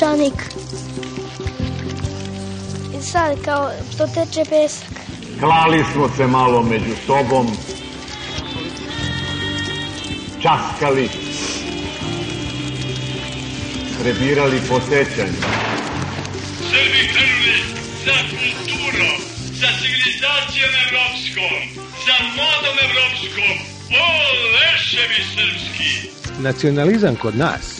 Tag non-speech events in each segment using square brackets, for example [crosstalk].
Peščanik. I sad kao što teče pesak. Klali smo se malo među sobom, časkali, prebirali po sećanju. Srbi krenuli za kulturom, za civilizacijom evropskom, za modom evropskom. O, leševi srpski! Nacionalizam kod nas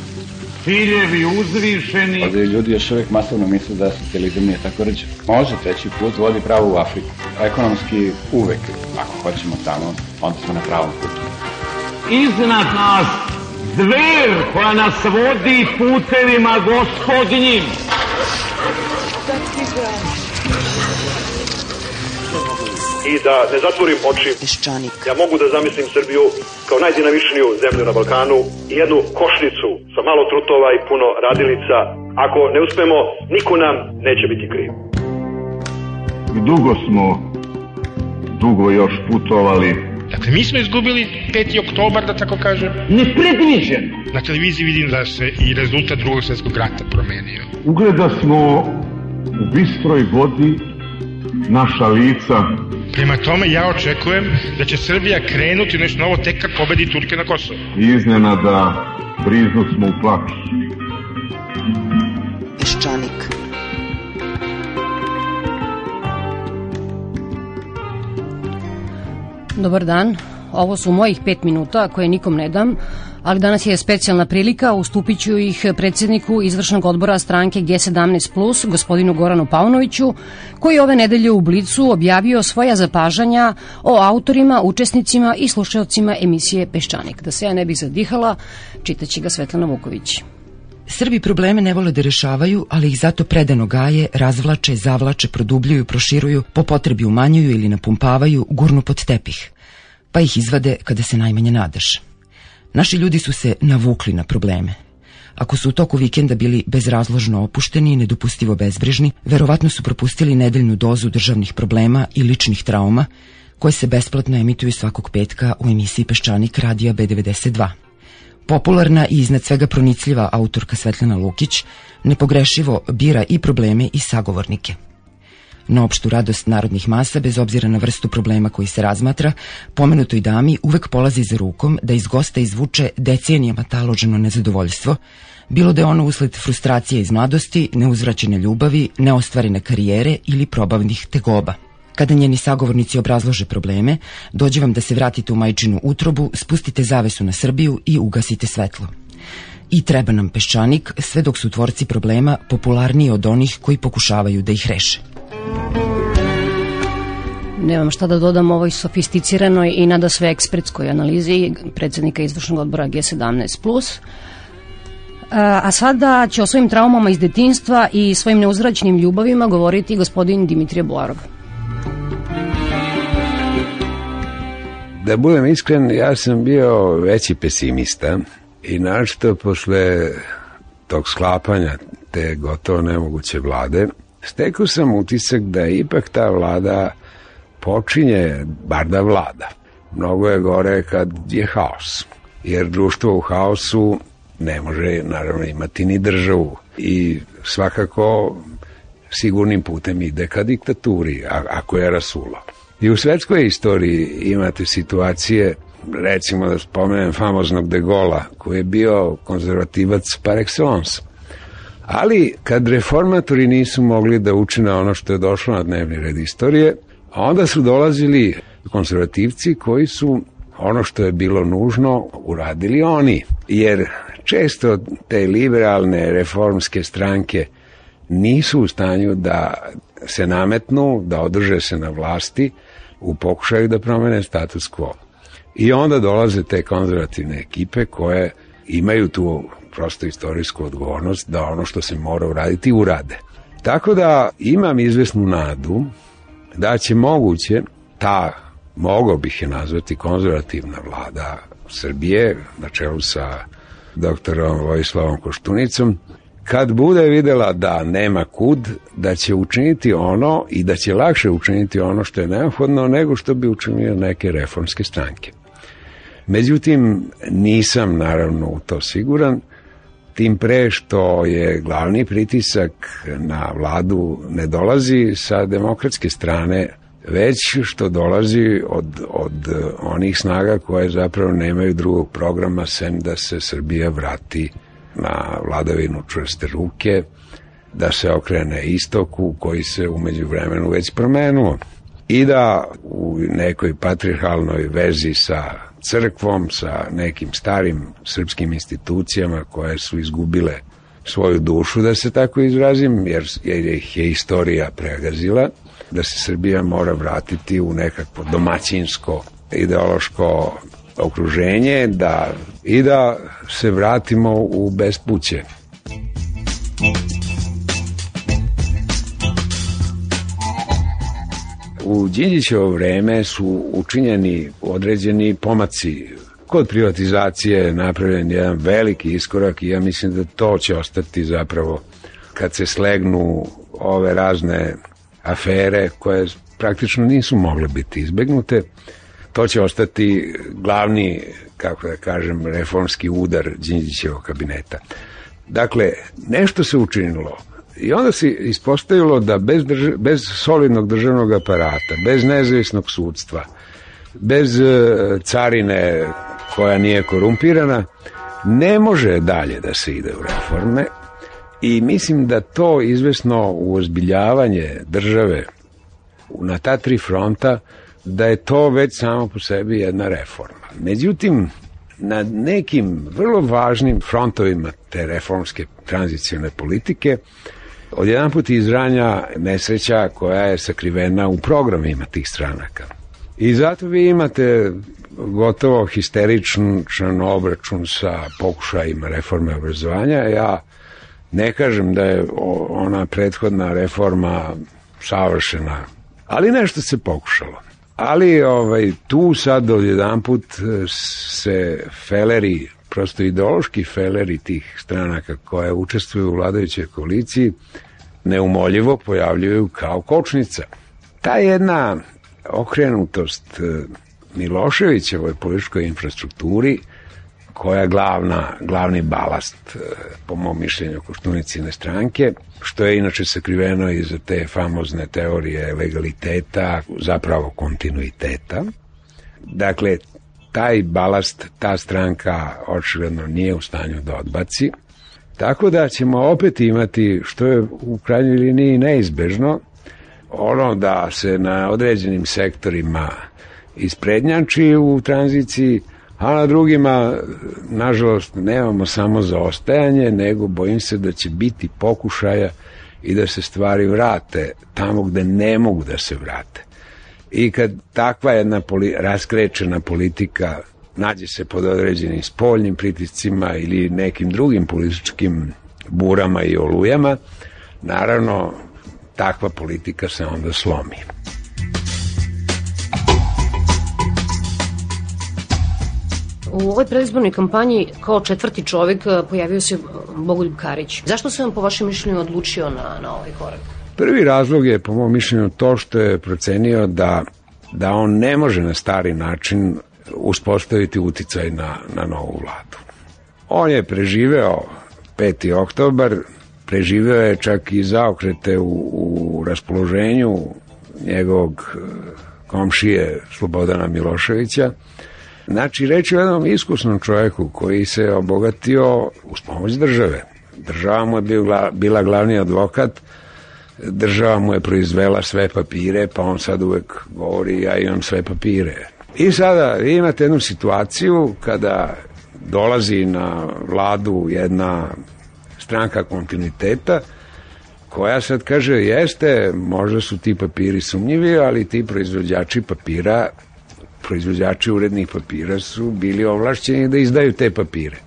ciljevi uzvišeni, Ovdje ljudi još uvijek masovno misle da socijalizam nije tako ređen. Može, treći put vodi pravo u Afriku. Ekonomski uvek, ako hoćemo tamo, onda smo na pravom putu. iznad nas zver koja nas vodi putevima gospodnjim. I da ne zatvorim oči, Peščanik. ja mogu da zamislim Srbiju kao najdinamičniju zemlju na Balkanu i jednu košnicu sa malo trutova i puno radilica. Ako ne uspemo, niko nam neće biti kriv. Dugo smo, dugo još putovali. Dakle, mi smo izgubili 5. oktobar, da tako kažem. Nepredviđen. Na televiziji vidim da se i rezultat drugog svjetskog rata promenio. Ugleda smo u bistroj vodi naša lica. Prema tome, ja očekujem da će Srbija krenuti nešto novo tek kad pobedi Turke na Kosovo. Iznenada briznu smo u plaću. Peščanik. Dobar dan. Ovo su mojih pet minuta koje nikom ne dam, ali danas je specijalna prilika, ustupit ću ih predsjedniku izvršnog odbora stranke G17+, gospodinu Goranu Paunoviću, koji ove nedelje u Blicu objavio svoja zapažanja o autorima, učesnicima i slušalcima emisije Peščanik. Da se ja ne bih zadihala, čitaće ga Svetlana Vuković. Srbi probleme ne vole da rešavaju, ali ih zato predano gaje, razvlače, zavlače, produbljuju, proširuju, po potrebi umanjuju ili napumpavaju, gurnu pod tepih. Pa ih izvade kada se najmanje nadaš. Naši ljudi su se navukli na probleme. Ako su u toku vikenda bili bezrazložno opušteni i nedopustivo bezbrižni, verovatno su propustili nedeljnu dozu državnih problema i ličnih trauma, koje se besplatno emituju svakog petka u emisiji Peščanik radija B92. Popularna i iznad svega pronicljiva autorka Svetlana Lukić nepogrešivo bira i probleme i sagovornike. Na opštu radost narodnih masa, bez obzira na vrstu problema koji se razmatra, pomenutoj dami uvek polazi za rukom da iz gosta izvuče decenijama taloženo nezadovoljstvo, bilo da je ono usled frustracije iz mladosti, neuzvraćene ljubavi, neostvarene karijere ili probavnih tegoba. Kada njeni sagovornici obrazlože probleme, dođe vam da se vratite u majčinu utrobu, spustite zavesu na Srbiju i ugasite svetlo. I treba nam peščanik, sve dok su tvorci problema popularniji od onih koji pokušavaju da ih reše. Nemam šta da dodam ovoj sofisticiranoj i nada sve ekspertskoj analizi predsednika izvršnog odbora G17+. A sada će o svojim traumama iz detinstva i svojim neuzračnim ljubavima govoriti gospodin Dimitrije Boarov. Da budem iskren, ja sam bio veći pesimista i našto posle tog sklapanja te gotovo nemoguće vlade, stekao sam utisak da ipak ta vlada počinje, bar da vlada. Mnogo je gore kad je haos, jer društvo u haosu ne može naravno imati ni državu i svakako sigurnim putem ide ka diktaturi, ako je rasulo. I u svetskoj istoriji imate situacije, recimo da spomenem famoznog de Gola, koji je bio konzervativac par excellence. Ali kad reformatori nisu mogli da učine ono što je došlo na dnevni red istorije, onda su dolazili konzervativci koji su ono što je bilo nužno uradili oni. Jer često te liberalne reformske stranke nisu u stanju da se nametnu, da održe se na vlasti u pokušaju da promene status quo. I onda dolaze te konzervativne ekipe koje imaju tu prosto istorijsku odgovornost da ono što se mora uraditi urade. Tako da imam izvesnu nadu da će moguće ta mogao bih je nazvati konzervativna vlada Srbije, na čelu sa doktorom Vojislavom Koštunicom, kad bude videla da nema kud, da će učiniti ono i da će lakše učiniti ono što je neophodno nego što bi učinio neke reformske stranke. Međutim, nisam naravno u to siguran, tim pre što je glavni pritisak na vladu ne dolazi sa demokratske strane, već što dolazi od, od onih snaga koje zapravo nemaju drugog programa sem da se Srbija vrati na vladavinu čvrste ruke, da se okrene istoku koji se umeđu vremenu već promenuo. I da u nekoj patriarhalnoj vezi sa crkvom, sa nekim starim srpskim institucijama koje su izgubile svoju dušu, da se tako izrazim, jer, jer ih je istorija pregazila, da se Srbija mora vratiti u nekakvo domaćinsko ideološko okruženje da, i da se vratimo u bespuće. U Đinđićevo vreme su učinjeni određeni pomaci. Kod privatizacije napravljen jedan veliki iskorak i ja mislim da to će ostati zapravo kad se slegnu ove razne afere koje praktično nisu mogle biti izbegnute. To će ostati glavni, kako da kažem, reformski udar Đinđićevog kabineta. Dakle, nešto se učinilo i onda se ispostavilo da bez, drž bez solidnog državnog aparata, bez nezavisnog sudstva, bez e, carine koja nije korumpirana, ne može dalje da se ide u reforme i mislim da to izvesno uozbiljavanje države na ta tri fronta da je to već samo po sebi jedna reforma. Međutim, na nekim vrlo važnim frontovima te reformske tranzicijone politike odjedan put izranja nesreća koja je sakrivena u programima tih stranaka. I zato vi imate gotovo histeričan obračun sa pokušajima reforme obrazovanja. Ja ne kažem da je ona prethodna reforma savršena, ali nešto se pokušalo. Ali ovaj, tu sad jedan put e, se feleri, prosto ideološki feleri tih stranaka koje učestvuju u vladajućoj koaliciji, neumoljivo pojavljuju kao kočnica. Ta jedna okrenutost e, Miloševićevoj političkoj infrastrukturi koja je glavna, glavni balast, e, po mom mišljenju, Koštunicine stranke, što je inače sakriveno iza te famozne teorije legaliteta, zapravo kontinuiteta. Dakle, taj balast, ta stranka očigledno nije u stanju da odbaci, tako da ćemo opet imati, što je u krajnjoj liniji neizbežno, ono da se na određenim sektorima isprednjači u tranziciji, a na drugima, nažalost, nemamo samo zaostajanje, nego bojim se da će biti pokušaja i da se stvari vrate tamo gde ne mogu da se vrate. I kad takva jedna poli raskrečena politika nađe se pod određenim spoljnim pritiscima ili nekim drugim političkim burama i olujama, naravno takva politika se onda slomi. U ovoj predizbornoj kampanji kao četvrti čovek e, pojavio se Bogoljub Karić. Zašto se vam po vašem mišljenju odlučio na, na ovaj korak? Prvi razlog je po mom mišljenju to što je procenio da, da on ne može na stari način uspostaviti uticaj na, na novu vladu. On je preživeo 5. oktobar, preživeo je čak i zaokrete u, u raspoloženju njegovog e, komšije Slobodana Miloševića, Znači, reći o jednom iskusnom čovjeku koji se obogatio uz pomoć države. Država mu je bila glavni advokat, država mu je proizvela sve papire, pa on sad uvek govori ja imam sve papire. I sada vi imate jednu situaciju kada dolazi na vladu jedna stranka kontinuiteta koja sad kaže jeste, možda su ti papiri sumnjivi, ali ti proizvođači papira proizvođači urednih papira su bili ovlašćeni da izdaju te papire.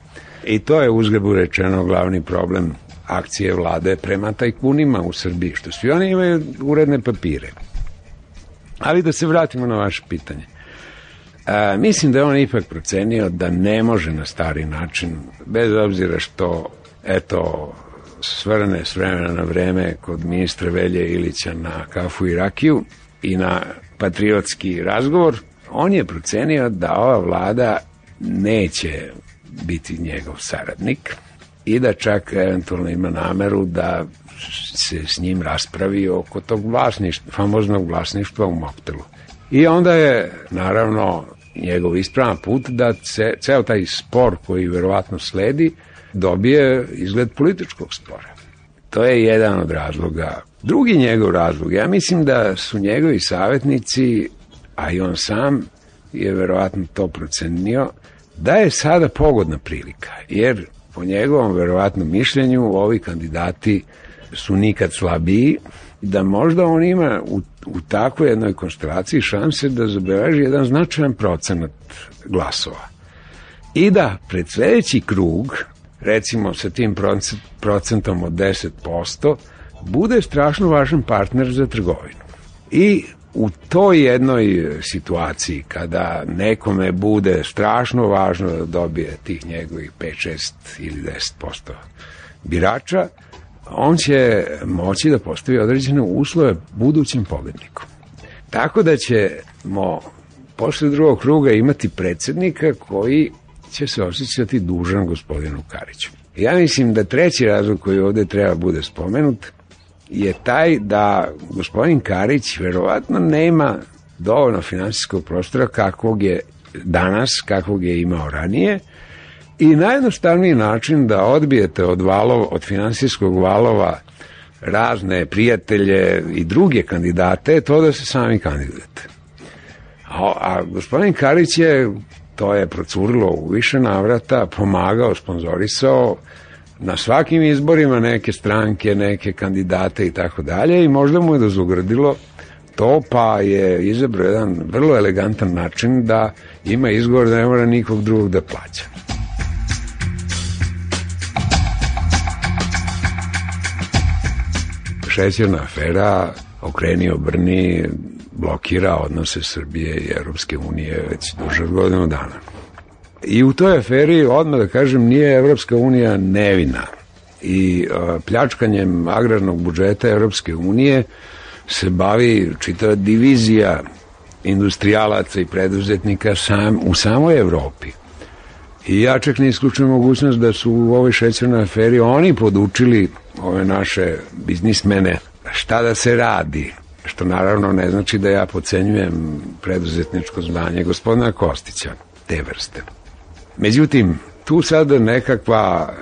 I to je uzgrebu rečeno glavni problem akcije vlade prema tajkunima u Srbiji, što svi oni imaju uredne papire. Ali da se vratimo na vaše pitanje. A, mislim da je on ipak procenio da ne može na stari način, bez obzira što, eto, svrne s vremena na vreme kod ministra Velje Ilića na kafu i rakiju i na patriotski razgovor, on je procenio da ova vlada neće biti njegov saradnik i da čak eventualno ima nameru da se s njim raspravi oko tog vlasništva, famoznog vlasništva u Moptelu. I onda je, naravno, njegov ispravan put da se, ceo taj spor koji verovatno sledi dobije izgled političkog spora. To je jedan od razloga. Drugi njegov razlog, ja mislim da su njegovi savjetnici, a i on sam je verovatno to procenio, da je sada pogodna prilika, jer po njegovom verovatnom mišljenju ovi kandidati su nikad slabiji, da možda on ima u, u takvoj jednoj konstelaciji šanse da zabeleži jedan značajan procenat glasova. I da pred sledeći krug, recimo sa tim procentom od 10%, bude strašno važan partner za trgovinu. I u toj jednoj situaciji kada nekome bude strašno važno da dobije tih njegovih 5, 6 ili 10% birača, on će moći da postavi određene uslove budućim pobednikom. Tako da ćemo posle drugog kruga imati predsednika koji će se osjećati dužan gospodinu Kariću. Ja mislim da treći razlog koji ovde treba bude spomenut je taj da gospodin Karić verovatno nema dovoljno finansijskog prostora kakvog je danas, kakvog je imao ranije, I najjednostavniji način da odbijete od, valov, od finansijskog valova razne prijatelje i druge kandidate je to da se sami kandidujete. A, a gospodin Karić je, to je procurilo u više navrata, pomagao, sponzorisao na svakim izborima neke stranke, neke kandidate i tako dalje i možda mu je dozugradilo to, pa je izabrao jedan vrlo elegantan način da ima izgovor da ne mora nikog drugog da plaća. šećerna afera okreni obrni blokira odnose Srbije i Evropske unije već duže od godinu dana. I u toj aferi, odmah da kažem, nije Evropska unija nevina. I a, pljačkanjem agrarnog budžeta Evropske unije se bavi čitava divizija industrijalaca i preduzetnika sam, u samoj Evropi. I ja čak ne isključujem mogućnost da su u ovoj šećernoj aferi oni podučili ove naše biznismene šta da se radi, što naravno ne znači da ja pocenjujem preduzetničko znanje gospodina Kostića, te vrste. Međutim, tu sad nekakva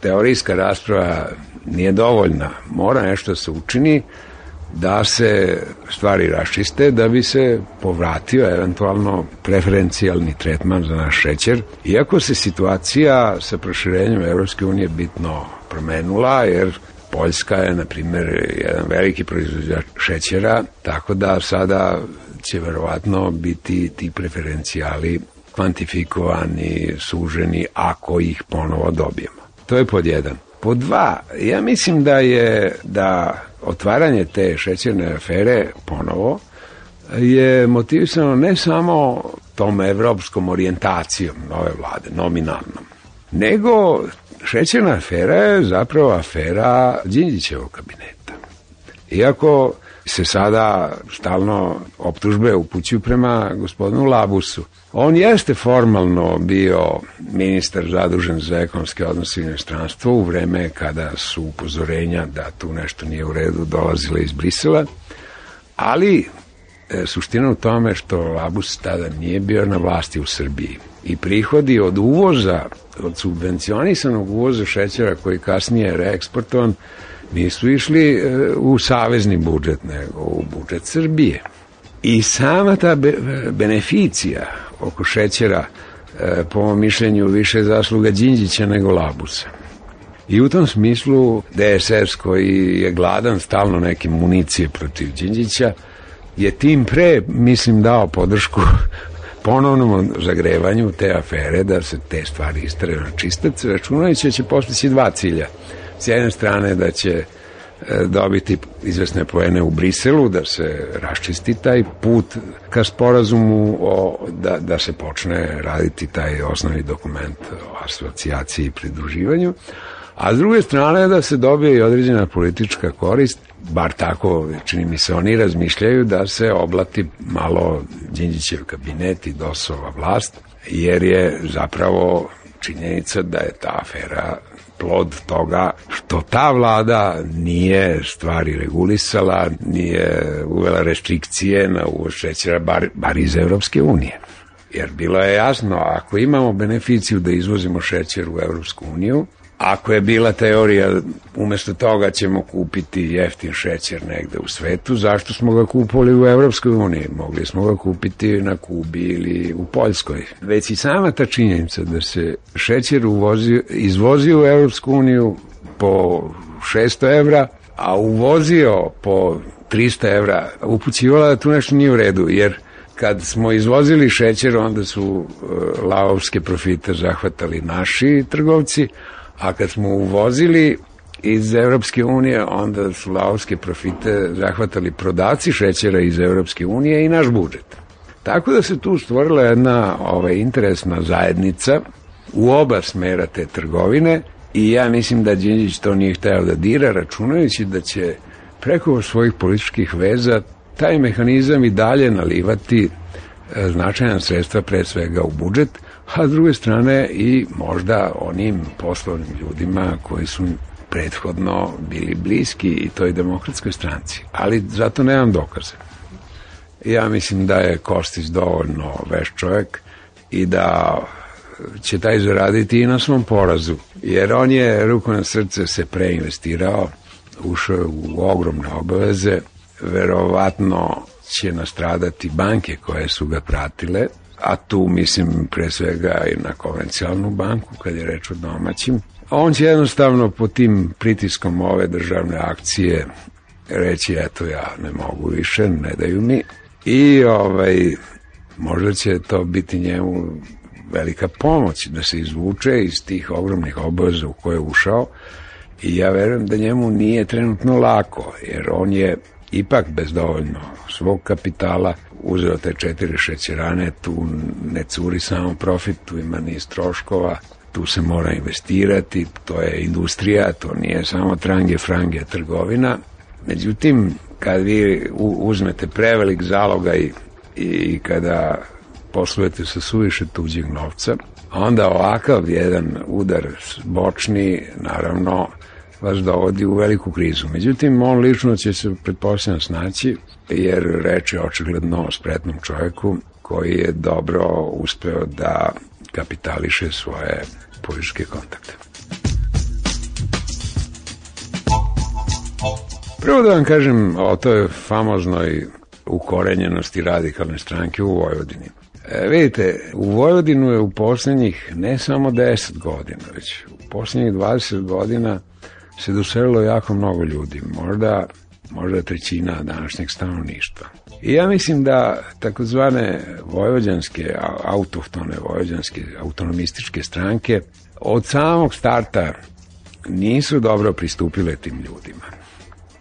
teorijska rasprava nije dovoljna. Mora nešto se učini da se stvari raščiste, da bi se povratio eventualno preferencijalni tretman za naš šećer. Iako se situacija sa proširenjem Evropske unije bitno promenula, jer Poljska je, na primjer, jedan veliki proizvođač šećera, tako da sada će verovatno biti ti preferencijali kvantifikovani, suženi, ako ih ponovo dobijemo. To je pod jedan. Pod dva, ja mislim da je da otvaranje te šećerne afere ponovo je motivisano ne samo tom evropskom orijentacijom nove vlade, nominalnom, nego šećerna afera je zapravo afera Đinđićevog kabineta. Iako se sada stalno optužbe upućuju prema gospodinu Labusu. On jeste formalno bio ministar zadužen za ekonomske odnose i inostranstvo u vreme kada su upozorenja da tu nešto nije u redu dolazile iz Brisela, ali e, suština u tome što Labus tada nije bio na vlasti u Srbiji i prihodi od uvoza, od subvencionisanog uvoza šećera koji kasnije je reeksportovan, nisu išli e, u savezni budžet, nego u budžet Srbije. I sama ta be, beneficija oko šećera, e, po mom mišljenju, više zasluga Đinđića nego Labusa. I u tom smislu DSS koji je gladan stalno neke municije protiv Đinđića je tim pre, mislim, dao podršku [laughs] ponovnom zagrevanju te afere da se te stvari istraju na čistac, računajući da će postići dva cilja. S jedne strane da će e, dobiti izvesne poene u Briselu, da se raščisti taj put ka sporazumu o, da, da se počne raditi taj osnovni dokument o asociaciji i pridruživanju, a s druge strane da se dobije i određena politička korist, bar tako čini mi se oni razmišljaju da se oblati malo Đinđićev kabinet i DOS-ova vlast, jer je zapravo činjenica da je ta afera plod toga što ta vlada nije stvari regulisala, nije uvela restrikcije na uvoz šećera, bar, bar iz Evropske unije. Jer bilo je jasno, ako imamo beneficiju da izvozimo šećer u Evropsku uniju, Ako je bila teorija, umesto toga ćemo kupiti jeftin šećer negde u svetu, zašto smo ga kupili u Evropskoj uniji? Mogli smo ga kupiti na Kubi ili u Poljskoj. Već i sama ta činjenica da se šećer uvozi, izvozi u Evropsku uniju po 600 evra, a uvozio po 300 evra, upućivala da tu nešto nije u redu, jer kad smo izvozili šećer, onda su uh, lavovske profite zahvatali naši trgovci, a kad smo uvozili iz Evropske unije, onda su laovske profite zahvatali prodavci šećera iz Evropske unije i naš budžet. Tako da se tu stvorila jedna ovaj, interesna zajednica u oba smera te trgovine i ja mislim da Đinđić to nije hteo da dira, računajući da će preko svojih političkih veza taj mehanizam i dalje nalivati e, značajna sredstva pre svega u budžet, a s druge strane i možda onim poslovnim ljudima koji su prethodno bili bliski i toj demokratskoj stranci. Ali zato nemam dokaze. Ja mislim da je Kostić dovoljno veš čovjek i da će taj zaraditi i na svom porazu. Jer on je ruku na srce se preinvestirao, ušao u ogromne obaveze, verovatno će nastradati banke koje su ga pratile, a tu mislim pre svega i na konvencijalnu banku kad je reč o domaćim. On će jednostavno po tim pritiskom ove državne akcije reći eto ja ne mogu više, ne daju mi i ovaj možda će to biti njemu velika pomoć da se izvuče iz tih ogromnih obaveza u koje je ušao i ja verujem da njemu nije trenutno lako jer on je ipak bez dovoljno svog kapitala uzeo te četiri šećerane, tu ne curi samo profit, tu ima niz troškova, tu se mora investirati, to je industrija, to nije samo trange, frange, trgovina. Međutim, kad vi uzmete prevelik zaloga i, i kada poslujete sa suviše tuđeg novca, onda ovakav jedan udar bočni, naravno, vas dovodi u veliku krizu. Međutim, on lično će se pretpostavljam snaći, jer reč je očigledno o spretnom čovjeku koji je dobro uspeo da kapitališe svoje političke kontakte. Prvo da vam kažem o toj famoznoj ukorenjenosti radikalne stranke u Vojvodini. E, vidite, u Vojvodinu je u poslednjih ne samo 10 godina, već u poslednjih 20 godina se doselilo jako mnogo ljudi, možda, možda trećina današnjeg stanovništva. I ja mislim da takozvane vojvođanske, autohtone vojvođanske, autonomističke stranke od samog starta nisu dobro pristupile tim ljudima.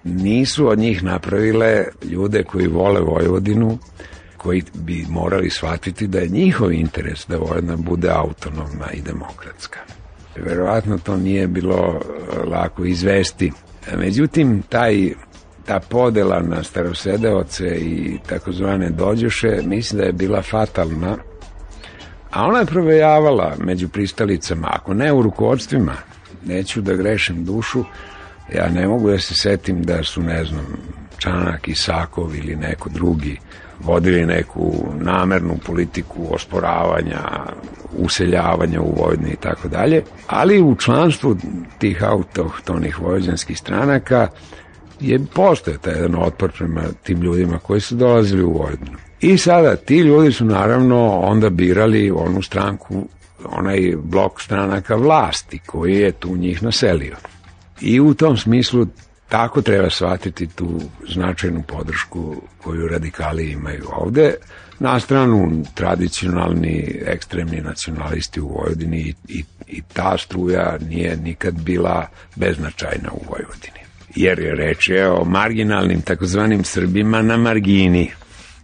Nisu od njih napravile ljude koji vole Vojvodinu, koji bi morali shvatiti da je njihov interes da Vojvodina bude autonomna i demokratska. Verovatno to nije bilo e, lako izvesti. Međutim, taj ta podela na starosedeoce i takozvane dođoše, mislim da je bila fatalna, a ona je provejavala među pristalicama, ako ne u rukovodstvima, neću da grešim dušu, ja ne mogu da se setim da su, ne znam, Čanak, Isakov ili neko drugi vodili neku namernu politiku osporavanja, useljavanja u Vojvodini i tako dalje, ali u članstvu tih autohtonih vojvođanskih stranaka je postoje taj jedan otpor prema tim ljudima koji su dolazili u Vojvodinu. I sada ti ljudi su naravno onda birali onu stranku, onaj blok stranaka vlasti koji je tu njih naselio. I u tom smislu Tako treba shvatiti tu značajnu podršku koju radikali imaju ovde. Na stranu tradicionalni ekstremni nacionalisti u Vojvodini i, i, i ta struja nije nikad bila beznačajna u Vojvodini. jer je reč je o marginalnim takozvanim Srbima na margini.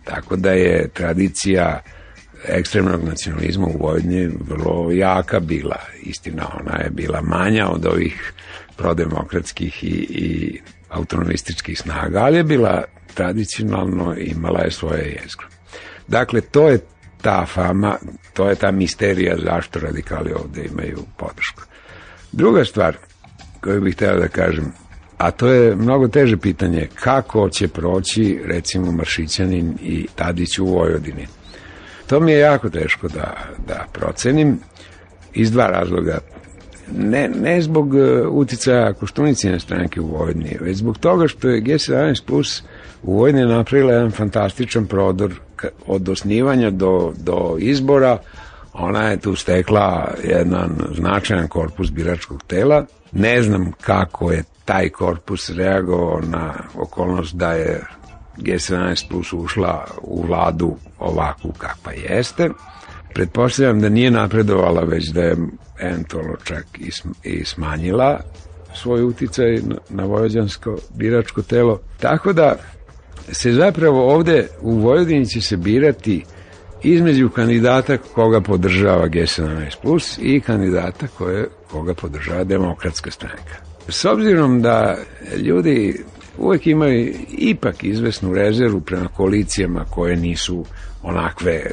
Tako da je tradicija ekstremnog nacionalizma u Vojvodini vrlo jaka bila. Istina, ona je bila manja od ovih prodemokratskih i, i autonomističkih snaga, ali je bila tradicionalno imala je svoje jezgro. Dakle, to je ta fama, to je ta misterija zašto radikali ovde imaju podršku. Druga stvar koju bih hteo da kažem, a to je mnogo teže pitanje, kako će proći recimo Maršićanin i Tadić u Vojvodini. To mi je jako teško da, da procenim iz dva razloga. Ne, ne zbog uh, uticaja Koštunicine stranke u Vojvodini, već zbog toga što je G17 Plus u Vojvodini napravila jedan fantastičan prodor od osnivanja do, do izbora, ona je tu stekla jedan značajan korpus biračkog tela. Ne znam kako je taj korpus reagovao na okolnost da je G17 plus ušla u vladu ovakvu kakva jeste. Pretpostavljam da nije napredovala, već da je eventualno čak i smanjila svoj uticaj na vojvođansko biračko telo. Tako da se zapravo ovde u Vojvodini će se birati između kandidata koga podržava G17 Plus i kandidata koje, koga podržava demokratska stranka. S obzirom da ljudi uvek imaju ipak izvesnu rezervu prema koalicijama koje nisu onakve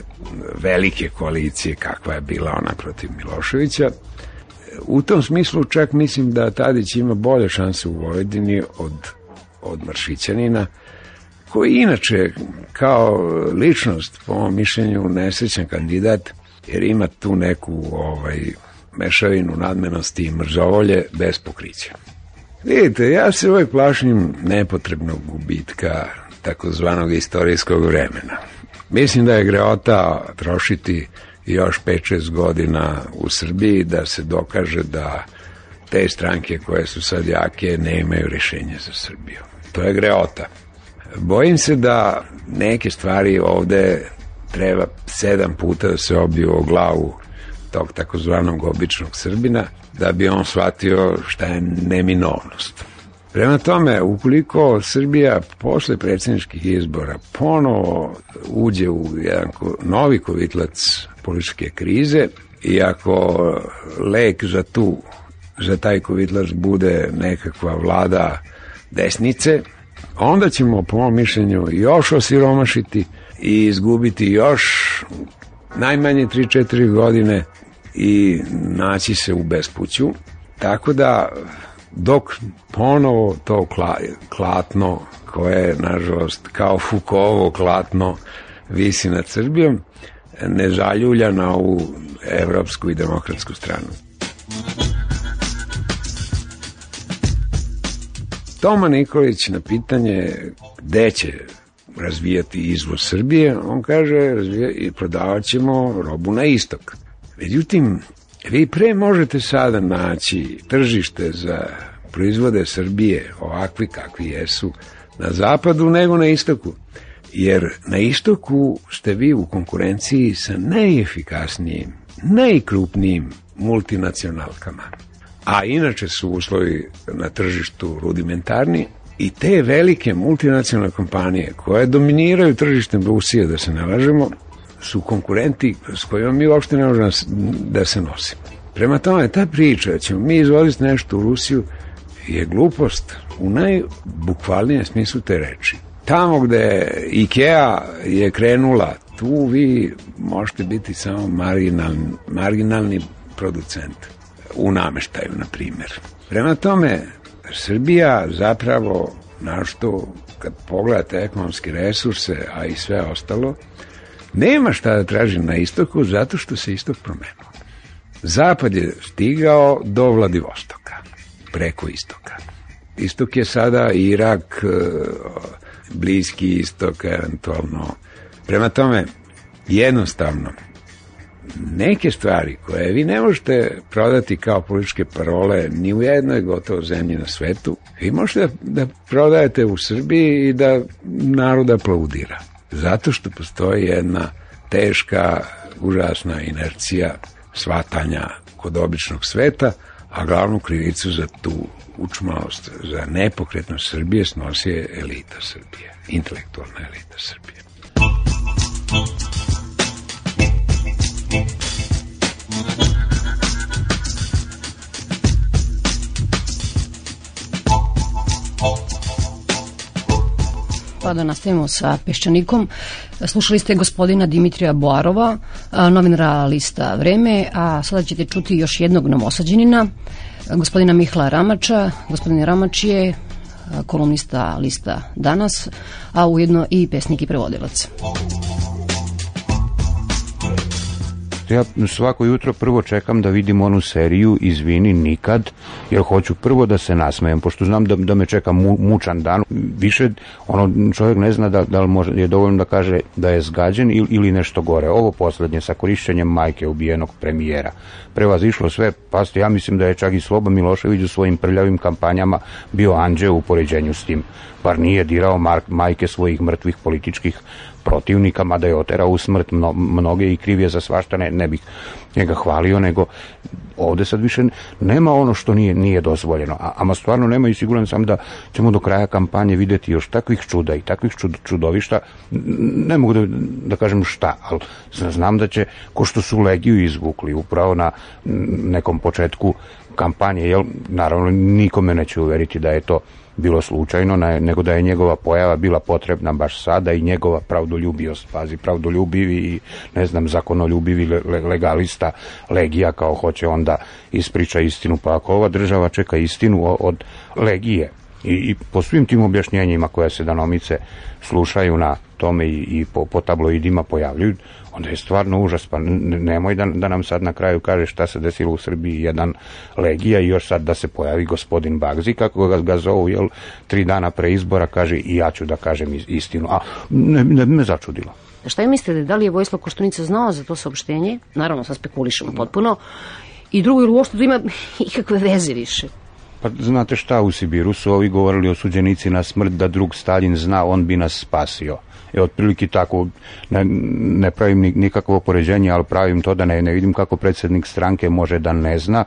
velike koalicije kakva je bila ona protiv Miloševića, u tom smislu čak mislim da Tadić ima bolje šanse u Vojvodini od, od Maršićanina, koji inače kao ličnost po mom mišljenju nesrećan kandidat jer ima tu neku ovaj mešavinu nadmenosti i mrzovolje bez pokrića. Vidite, ja se ovaj plašim nepotrebnog gubitka takozvanog istorijskog vremena. Mislim da je greota trošiti još 5-6 godina u Srbiji da se dokaže da te stranke koje su sad jake ne imaju rešenje za Srbiju. To je greota. Bojim se da neke stvari ovde treba sedam puta da se obiju o glavu tog takozvanog običnog Srbina, da bi on shvatio šta je neminovnost. Prema tome, ukoliko Srbija posle predsjedničkih izbora ponovo uđe u jedan novi kovitlac političke krize i ako lek za tu za taj kovitlac bude nekakva vlada desnice, onda ćemo po mom mišljenju još osiromašiti i izgubiti još najmanje 3-4 godine i naći se u bespuću. Tako da dok ponovo to klatno koje je nažalost kao Fukovo klatno visi nad Srbijom ne zaljulja na ovu evropsku i demokratsku stranu. Toma Nikolić na pitanje gde će razvijati izvoz Srbije, on kaže razvija, i prodavat ćemo robu na istok. Međutim, vi pre možete sada naći tržište za proizvode Srbije ovakvi kakvi jesu na zapadu nego na istoku. Jer na istoku ste vi u konkurenciji sa najefikasnijim, najkrupnijim multinacionalkama a inače su uslovi na tržištu rudimentarni i te velike multinacionalne kompanije koje dominiraju tržištem Rusije, da se nalažemo, su konkurenti s kojima mi uopšte ne možemo da se nosimo. Prema tome, ta priča da ćemo mi izvoziti nešto u Rusiju je glupost u najbukvalnijem smislu te reči. Tamo gde Ikea je krenula, tu vi možete biti samo marginalni, marginalni producent u nameštaju, na primjer. Prema tome, Srbija zapravo, našto kad pogledate ekonomske resurse, a i sve ostalo, nema šta da traži na istoku zato što se istok promenio. Zapad je stigao do Vladivostoka, preko istoka. Istok je sada Irak, e, Bliski istok, eventualno. Prema tome, jednostavno, neke stvari koje vi ne možete prodati kao političke parole ni u jednoj gotovo zemlji na svetu, vi možete da, da prodajete u Srbiji i da narod aplaudira. Zato što postoji jedna teška, užasna inercija svatanja kod običnog sveta, a glavnu krivicu za tu učmalost, za nepokretnost Srbije snosi elita Srbije, intelektualna elita Srbije. Pa da nastavimo sa Peščanikom. Slušali ste gospodina Dimitrija Boarova, novinara lista Vreme, a sada ćete čuti još jednog novosađenina, gospodina Mihla Ramača. Gospodin Ramač je kolumnista lista Danas, a ujedno i pesnik i prevodilac. Ja svako jutro prvo čekam da vidim onu seriju Izvini nikad, jer hoću prvo da se nasmejem, pošto znam da, da me čeka mu, mučan dan. Više ono, čovjek ne zna da, da li može, je dovoljno da kaže da je zgađen ili, ili nešto gore. Ovo poslednje sa korišćenjem majke ubijenog premijera prevazišlo sve, pasti, ja mislim da je čak i Sloba Milošević u svojim prljavim kampanjama bio anđeo u poređenju s tim. Bar nije dirao mark, majke svojih mrtvih političkih protivnika, mada je oterao u smrt mno, mnoge i kriv je za svašta, ne, ne bih njega hvalio, nego ovde sad više nema ono što nije, nije dozvoljeno, a, ama stvarno nema i siguran sam da ćemo do kraja kampanje videti još takvih čuda i takvih čud, čudovišta, ne mogu da, da kažem šta, ali znam da će, ko što su Legiju izvukli upravo na nekom početku kampanje, jel, naravno nikome neće uveriti da je to bilo slučajno, nego da je njegova pojava bila potrebna baš sada i njegova pravdoljubivost, pazi, pravdoljubivi i ne znam, zakonoljubivi legalista legija kao hoće onda ispriča istinu, pa ako ova država čeka istinu od legije i, i po svim tim objašnjenjima koja se danomice slušaju na tome i, i po, po tabloidima pojavljuju, onda je stvarno užas, pa nemoj da, da nam sad na kraju kaže šta se desilo u Srbiji, jedan legija i još sad da se pojavi gospodin Bagzi, kako ga, ga zovu, jel, tri dana pre izbora kaže i ja ću da kažem istinu, a ne, ne me začudilo. Šta je mislite, da li je Vojislav Koštunica znao za to saopštenje? Naravno, sad spekulišemo potpuno. I drugo, ili uopšte to ima [laughs] ikakve veze više? Pa znate šta, u Sibiru su ovi govorili osuđenici na smrt da drug Stalin zna, on bi nas spasio. E, otprilike tako, ne, ne pravim nikakvo poređenje, ali pravim to da ne, ne vidim kako predsednik stranke može da ne zna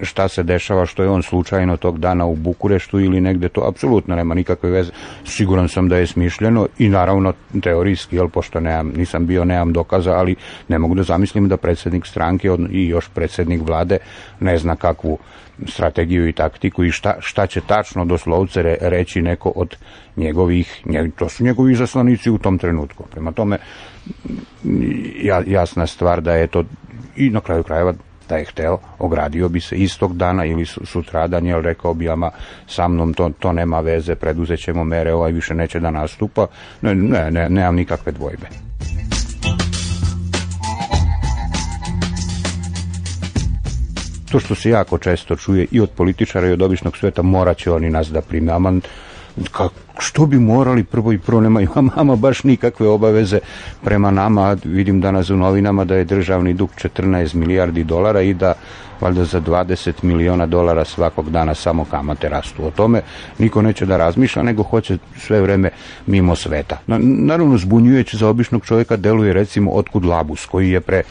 šta se dešava, što je on slučajno tog dana u Bukureštu ili negde, to apsolutno nema nikakve veze. Siguran sam da je smišljeno i naravno teorijski, jel, pošto nemam, nisam bio, nemam dokaza, ali ne mogu da zamislim da predsednik stranke i još predsednik vlade ne zna kakvu strategiju i taktiku i šta, šta će tačno doslovce re, reći neko od njegovih, nje, to su njegovi zaslanici u tom trenutku. Prema tome, ja, jasna stvar da je to i na kraju krajeva da je hteo, ogradio bi se istog dana ili sutradan, jel rekao bi, ama sa mnom to, to nema veze, preduzet ćemo mere, ovaj više neće da nastupa. Ne, ne, ne nemam nikakve dvojbe. To što se jako često čuje i od političara i od običnog sveta, moraće oni nas da prime. Aman, ka, što bi morali prvo i prvo nemaju [laughs] ama baš nikakve obaveze prema nama vidim danas u novinama da je državni dug 14 milijardi dolara i da valjda za 20 miliona dolara svakog dana samo kamate rastu. O tome niko neće da razmišlja, nego hoće sve vreme mimo sveta. Na, naravno, zbunjujući za običnog čovjeka deluje recimo otkud Labus, koji je pre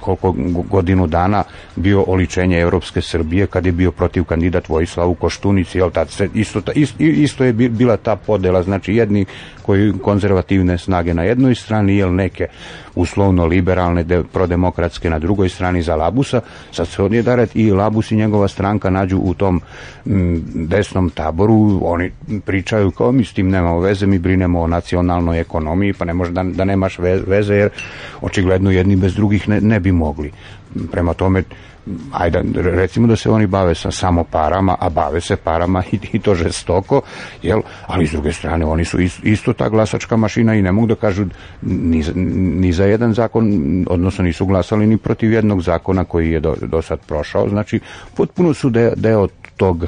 koliko godinu dana bio oličenje Evropske Srbije kad je bio protiv kandidat Vojislavu Koštunici, jel tad se isto, isto, isto je bila ta podela, znači jedni koji konzervativne snage na jednoj strani, jel neke uslovno liberalne, de, prodemokratske na drugoj strani za Labusa, sad se odnije daret i Labus i njegova stranka nađu u tom m, desnom taboru, oni pričaju kao mi s tim nemamo veze, mi brinemo o nacionalnoj ekonomiji, pa ne može da, da nemaš veze, jer očigledno jedni bez drugih ne, ne bi mogli. Prema tome, ajde, recimo da se oni bave sa samo parama, a bave se parama [laughs] i, i to žestoko, jel? ali s druge strane oni su isto, isto ta glasačka mašina i ne mogu da kažu ni, ni za jedan zakon, odnosno nisu glasali ni protiv jednog zakona koji je do, do sad prošao, znači potpuno su deo, deo tog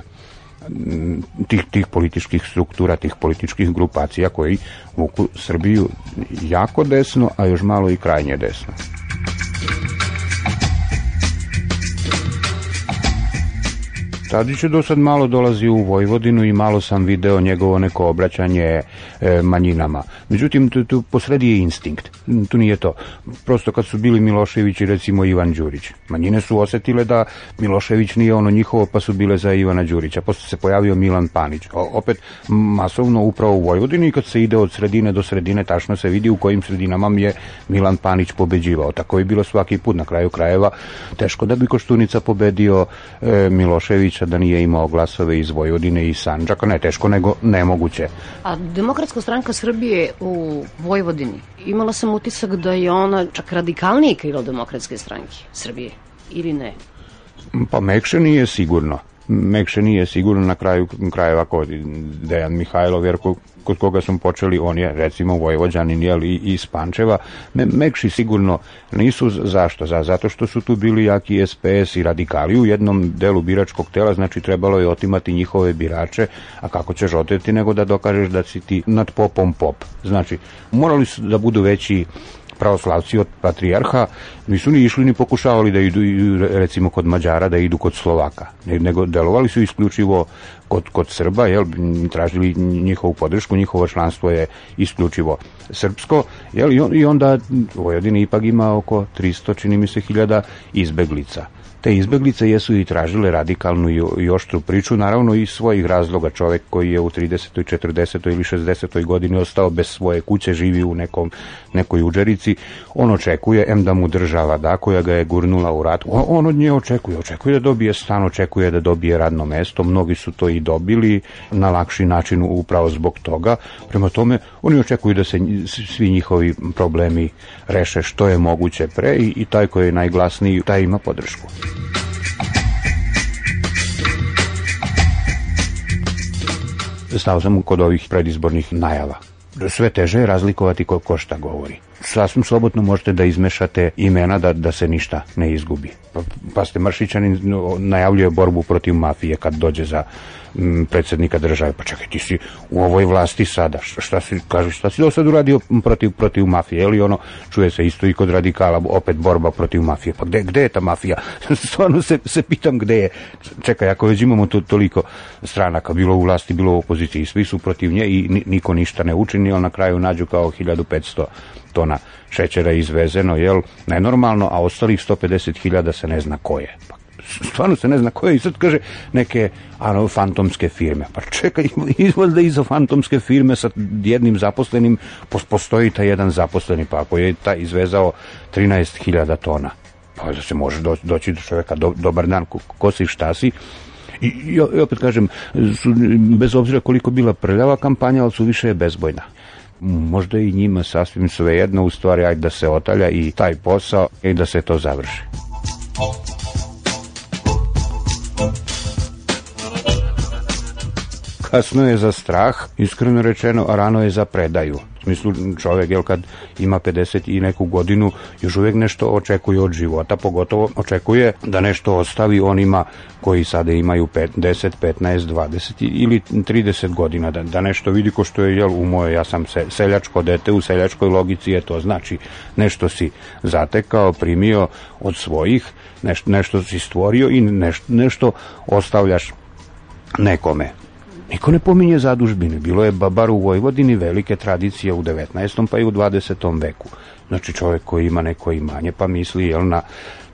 tih, tih političkih struktura, tih političkih grupacija koji vuku Srbiju jako desno, a još malo i krajnje desno. Tadić je do sad malo dolazio u Vojvodinu i malo sam video njegovo neko obraćanje e, manjinama. Međutim, tu, tu posredi je instinkt. Tu nije to. Prosto kad su bili Milošević i recimo Ivan Đurić. Manjine su osetile da Milošević nije ono njihovo pa su bile za Ivana Đurića. Posle se pojavio Milan Panić. O, opet masovno upravo u Vojvodini i kad se ide od sredine do sredine tačno se vidi u kojim sredinama je Milan Panić pobeđivao. Tako je bilo svaki put na kraju krajeva. Teško da bi Koštunica pobedio e, Miloševića da nije imao glasove iz Vojvodine i Sanđaka. Ne teško, nego nemoguće. A Demokratska stranka Srbije u Vojvodini, imala sam utisak da je ona čak radikalnije krilo Demokratske stranke Srbije, ili ne? Pa mekše nije sigurno. Mekše nije sigurno na kraju krajeva kod Dejan Mihajlov, jer kod koga smo počeli, on je recimo Vojvođanin jel, i iz Pančeva, Me, Mekši sigurno nisu zašto? Za, zato što su tu bili jaki SPS i radikali u jednom delu biračkog tela, znači trebalo je otimati njihove birače, a kako ćeš oteti nego da dokažeš da si ti nad popom pop. Znači, morali su da budu veći pravoslavci od patrijarha nisu ni išli ni pokušavali da idu recimo kod Mađara da idu kod Slovaka nego delovali su isključivo kod, kod Srba jel, tražili njihovu podršku njihovo članstvo je isključivo srpsko jel, i onda Vojvodina ipak ima oko 300 čini mi se hiljada izbeglica Te izbeglice jesu i tražile radikalnu i, oštru priču, naravno i svojih razloga. Čovek koji je u 30. 40. ili 60. godini ostao bez svoje kuće, živi u nekom, nekoj uđerici, on očekuje, em da mu država da, koja ga je gurnula u rat, on, od nje očekuje, očekuje da dobije stan, očekuje da dobije radno mesto, mnogi su to i dobili na lakši način upravo zbog toga. Prema tome, oni očekuju da se svi njihovi problemi reše što je moguće pre i, i taj koji je najglasniji, taj ima podršku. Stao sam kod ovih predizbornih najava. Sve teže je razlikovati ko, ko šta govori. Sasvim slobodno možete da izmešate imena da, da se ništa ne izgubi. Pa, pa ste Maršićanin najavljuje borbu protiv mafije kad dođe za m, predsednika države. Pa čekaj, ti si u ovoj vlasti sada. Šta si, kaže, šta si do sad uradio protiv, protiv mafije? Ili ono, čuje se isto i kod radikala, opet borba protiv mafije. Pa gde, gde je ta mafija? [laughs] Stvarno se, se pitam gde je. Čekaj, ako već imamo to, toliko stranaka, bilo u vlasti, bilo u opoziciji, svi su protiv nje i niko ništa ne učini, ali na kraju nađu kao 1500 tona šećera izvezeno, jel, nenormalno, a ostalih 150.000 se ne zna ko je. Pa stvarno se ne zna koje i sad kaže neke ano, fantomske firme. Pa čekaj, [laughs] izvod da iza fantomske firme sa jednim zaposlenim postoji taj jedan zaposleni, pa ako je taj izvezao 13.000 tona, pa da se može doći, doći do čoveka, do, dobar dan, ko, ko si, šta si, I, i opet kažem, su, bez obzira koliko bila prljava kampanja, ali su više bezbojna možda i njima sasvim svejedno, u stvari ajde da se otalja i taj posao i da se to završi. kasno je za strah, iskreno rečeno, a rano je za predaju. U smislu čovek, jel kad ima 50 i neku godinu, još uvijek nešto očekuje od života, pogotovo očekuje da nešto ostavi onima koji sada imaju 5, 10, 15, 20 ili 30 godina, da, da nešto vidi ko što je, jel, u moje, ja sam se, seljačko dete, u seljačkoj logici je to znači nešto si zatekao, primio od svojih, nešto, nešto si stvorio i nešto, nešto ostavljaš nekome. Niko ne pominje zadužbine. Bilo je bar u Vojvodini velike tradicije u 19. pa i u 20. veku. Znači čovjek koji ima neko imanje pa misli jel, na,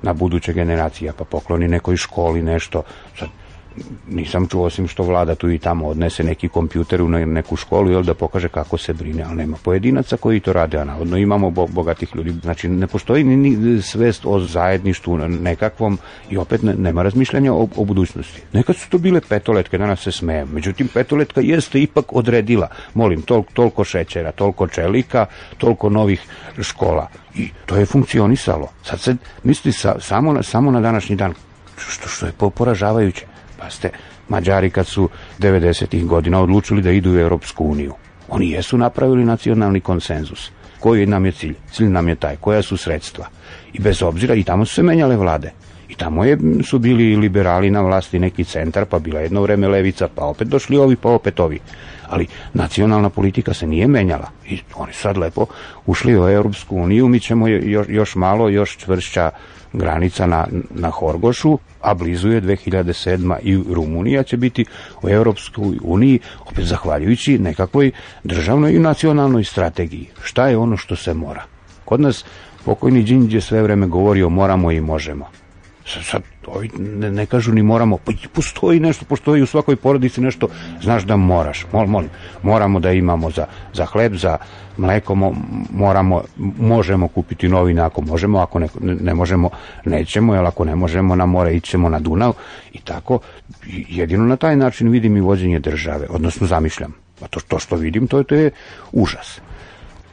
na buduće generacije, pa pokloni nekoj školi nešto. Sad, nisam čuo osim što vlada tu i tamo odnese neki kompjuter u neku školu jel, da pokaže kako se brine, ali nema pojedinaca koji to rade, a navodno imamo bo bogatih ljudi. Znači ne postoji ni, ni svest o zajedništvu nekakvom i opet ne, nema razmišljanja o, o budućnosti. Nekad su to bile petoletke, danas se smeje. Međutim, petoletka jeste ipak odredila, molim, tol, toliko šećera, toliko čelika, toliko novih škola. I to je funkcionisalo. Sad se misli sa, samo, na, samo na današnji dan, što, što je poražavajuće. Pa ste Mađari kad su 90. godina odlučili da idu u Europsku uniju. Oni jesu napravili nacionalni konsenzus. Koji nam je cilj? Cilj nam je taj. Koja su sredstva? I bez obzira, i tamo su se menjale vlade. I tamo je, su bili liberali na vlasti neki centar, pa bila jedno vreme levica, pa opet došli ovi, pa opet ovi. Ali nacionalna politika se nije menjala i oni sad lepo ušli u Europsku uniju, mi ćemo još, još malo, još čvršća granica na, na Horgošu, a blizu je 2007. i Rumunija će biti u Europskoj uniji, opet zahvaljujući nekakvoj državnoj i nacionalnoj strategiji. Šta je ono što se mora? Kod nas pokojni Đinđ je sve vreme govorio moramo i možemo. Sad, sad ovi ne, ne kažu ni moramo, pa postoji nešto, postoji u svakoj porodici nešto, znaš da moraš, mol, molim, moramo da imamo za, za hleb, za mleko, mo, moramo, možemo kupiti novine ako možemo, ako ne, ne možemo, nećemo, jer ako ne možemo na more, ićemo na Dunav i tako, jedino na taj način vidim i vođenje države, odnosno zamišljam, a to, to što vidim, to je, to je užas.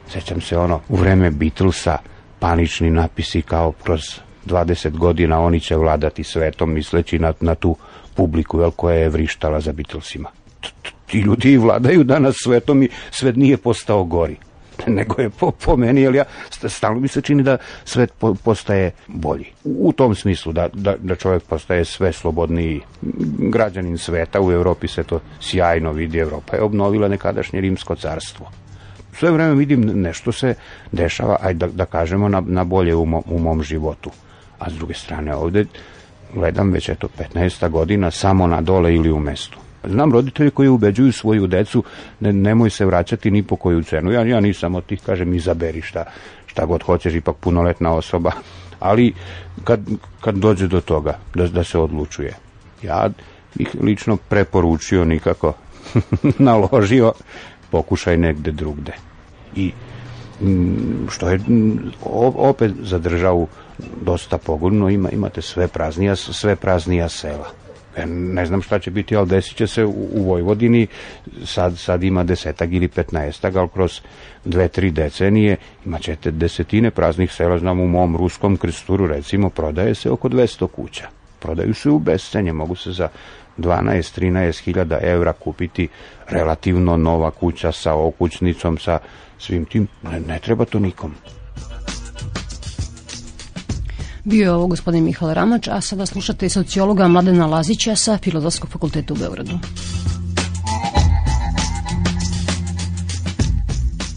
Sećam se ono, u vreme Beatlesa, panični napisi kao kroz 20 godina oni će vladati svetom misleći na, na tu publiku jel, koja je vrištala za Beatlesima. Ti ljudi vladaju danas svetom i svet nije postao gori [laughs] nego je po, po meni, jer ja stalno mi se čini da svet po, postaje bolji. U tom smislu da, da, da čovjek postaje sve slobodniji građanin sveta, u Evropi se to sjajno vidi, Evropa je obnovila nekadašnje rimsko carstvo sve vreme vidim nešto se dešava, ajde da, da kažemo na, na bolje u, mo, u mom životu. A s druge strane ovde gledam već eto 15 godina samo na dole ili u mestu. Znam roditelji koji ubeđuju svoju decu ne, nemoj se vraćati ni po koju cenu. Ja, ja nisam od tih, kažem, izaberi šta, šta god hoćeš, ipak punoletna osoba. Ali kad, kad dođe do toga da, da se odlučuje, ja bih lično preporučio nikako [laughs] naložio pokušaj negde drugde. I što je opet za državu dosta pogodno, ima, imate sve praznija, sve praznija sela. E, ne znam šta će biti, ali desit će se u, u Vojvodini, sad, sad ima desetak ili petnaestak, ali kroz dve, tri decenije imat ćete desetine praznih sela, znam u mom ruskom krsturu recimo prodaje se oko 200 kuća. Prodaju se u bescenje, mogu se za 12-13 hiljada evra kupiti relativno nova kuća sa okućnicom, sa svim tim. Ne, ne treba to nikom. Bio je ovo gospodin Mihal Ramač, a sada slušate sociologa Mladena Lazića sa Filozofskog fakulteta u Beogradu.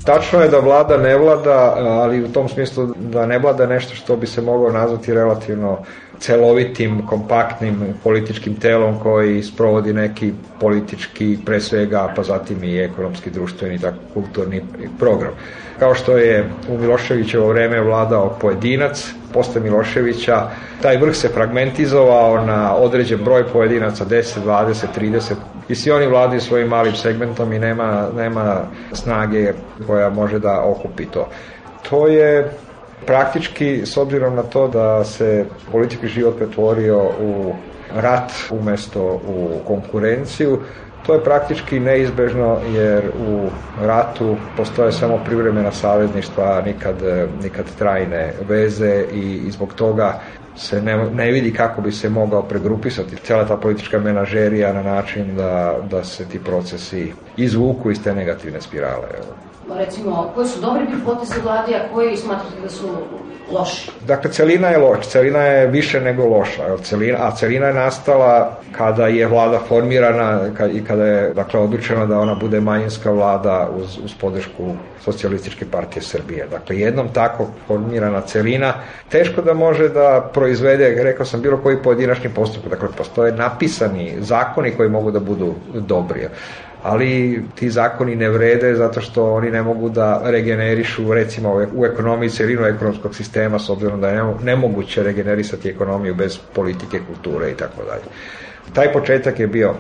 Tačno je da vlada ne vlada, ali u tom smislu da ne vlada nešto što bi se moglo nazvati relativno celovitim, kompaktnim političkim telom koji sprovodi neki politički, pre svega, pa zatim i ekonomski, društveni, tako kulturni program. Kao što je u Miloševićevo vreme vladao pojedinac, posle Miloševića, taj vrh se fragmentizovao na određen broj pojedinaca, 10, 20, 30, i svi oni vladaju svojim malim segmentom i nema, nema snage koja može da okupi to. To je praktički, s obzirom na to da se politički život pretvorio u rat umesto u konkurenciju, to je praktički neizbežno jer u ratu postoje samo privremena savezništva, nikad, nikad trajne veze i, i zbog toga se ne, ne vidi kako bi se mogao pregrupisati cela ta politička menažerija na način da, da se ti procesi izvuku iz te negativne spirale. Evo recimo, koji su dobri poteze vlade, a koji smatrate da su loši? Dakle, celina je loša, celina je više nego loša, celina, a celina je nastala kada je vlada formirana i kada je dakle, odlučeno da ona bude manjinska vlada uz, uz podršku socijalističke partije Srbije. Dakle, jednom tako formirana celina, teško da može da proizvede, rekao sam, bilo koji pojedinačni postupak. Dakle, postoje napisani zakoni koji mogu da budu dobri ali ti zakoni ne vrede zato što oni ne mogu da regenerišu recimo u ekonomiji celinu ekonomskog sistema s obzirom da je nemoguće regenerisati ekonomiju bez politike, kulture i tako dalje. Taj početak je bio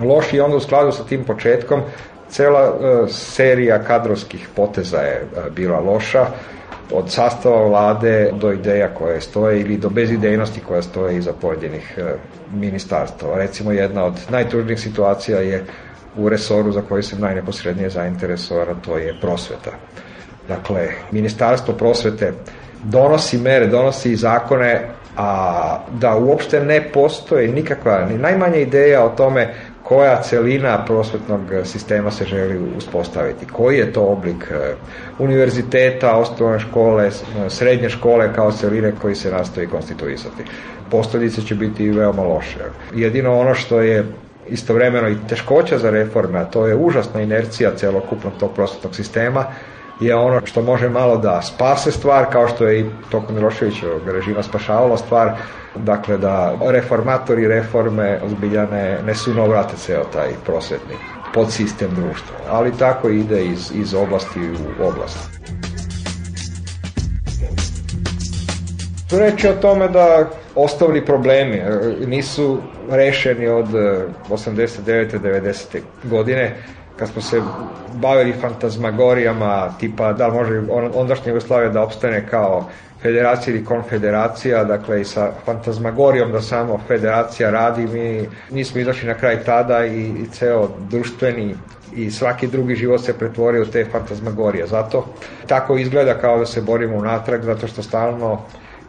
loš i onda u skladu sa tim početkom cela uh, serija kadrovskih poteza je uh, bila loša od sastava vlade do ideja koje stoje ili do bezidejnosti koja stoje iza pojedinih uh, ministarstava. Recimo jedna od najtužnijih situacija je u resoru za koji sam najneposrednije zainteresovan, to je prosveta. Dakle, Ministarstvo prosvete donosi mere, donosi zakone, a da uopšte ne postoje nikakva, ni najmanja ideja o tome koja celina prosvetnog sistema se želi uspostaviti, koji je to oblik e, univerziteta, osnovne škole, srednje škole kao celine koji se nastoji konstituisati. Posledice će biti veoma loše. Jedino ono što je istovremeno i teškoća za reforme, a to je užasna inercija celokupnog tog prosvetnog sistema, je ono što može malo da spase stvar, kao što je i tokom Miloševićevog režima spašavalo stvar, dakle da reformatori reforme ozbilja ne, ne sunovrate ceo taj prosvetni podsistem društva. Ali tako ide iz, iz oblasti u oblast. Reći o tome da osnovni problemi e, nisu rešeni od 89. E, 90. godine kad smo se bavili fantazmagorijama tipa da li može ondašnja Jugoslavija da opstane kao federacija ili konfederacija, dakle i sa fantazmagorijom da samo federacija radi, mi nismo izašli na kraj tada i, i ceo društveni i svaki drugi život se pretvorio u te fantazmagorije. Zato tako izgleda kao da se borimo unatrag, zato što stalno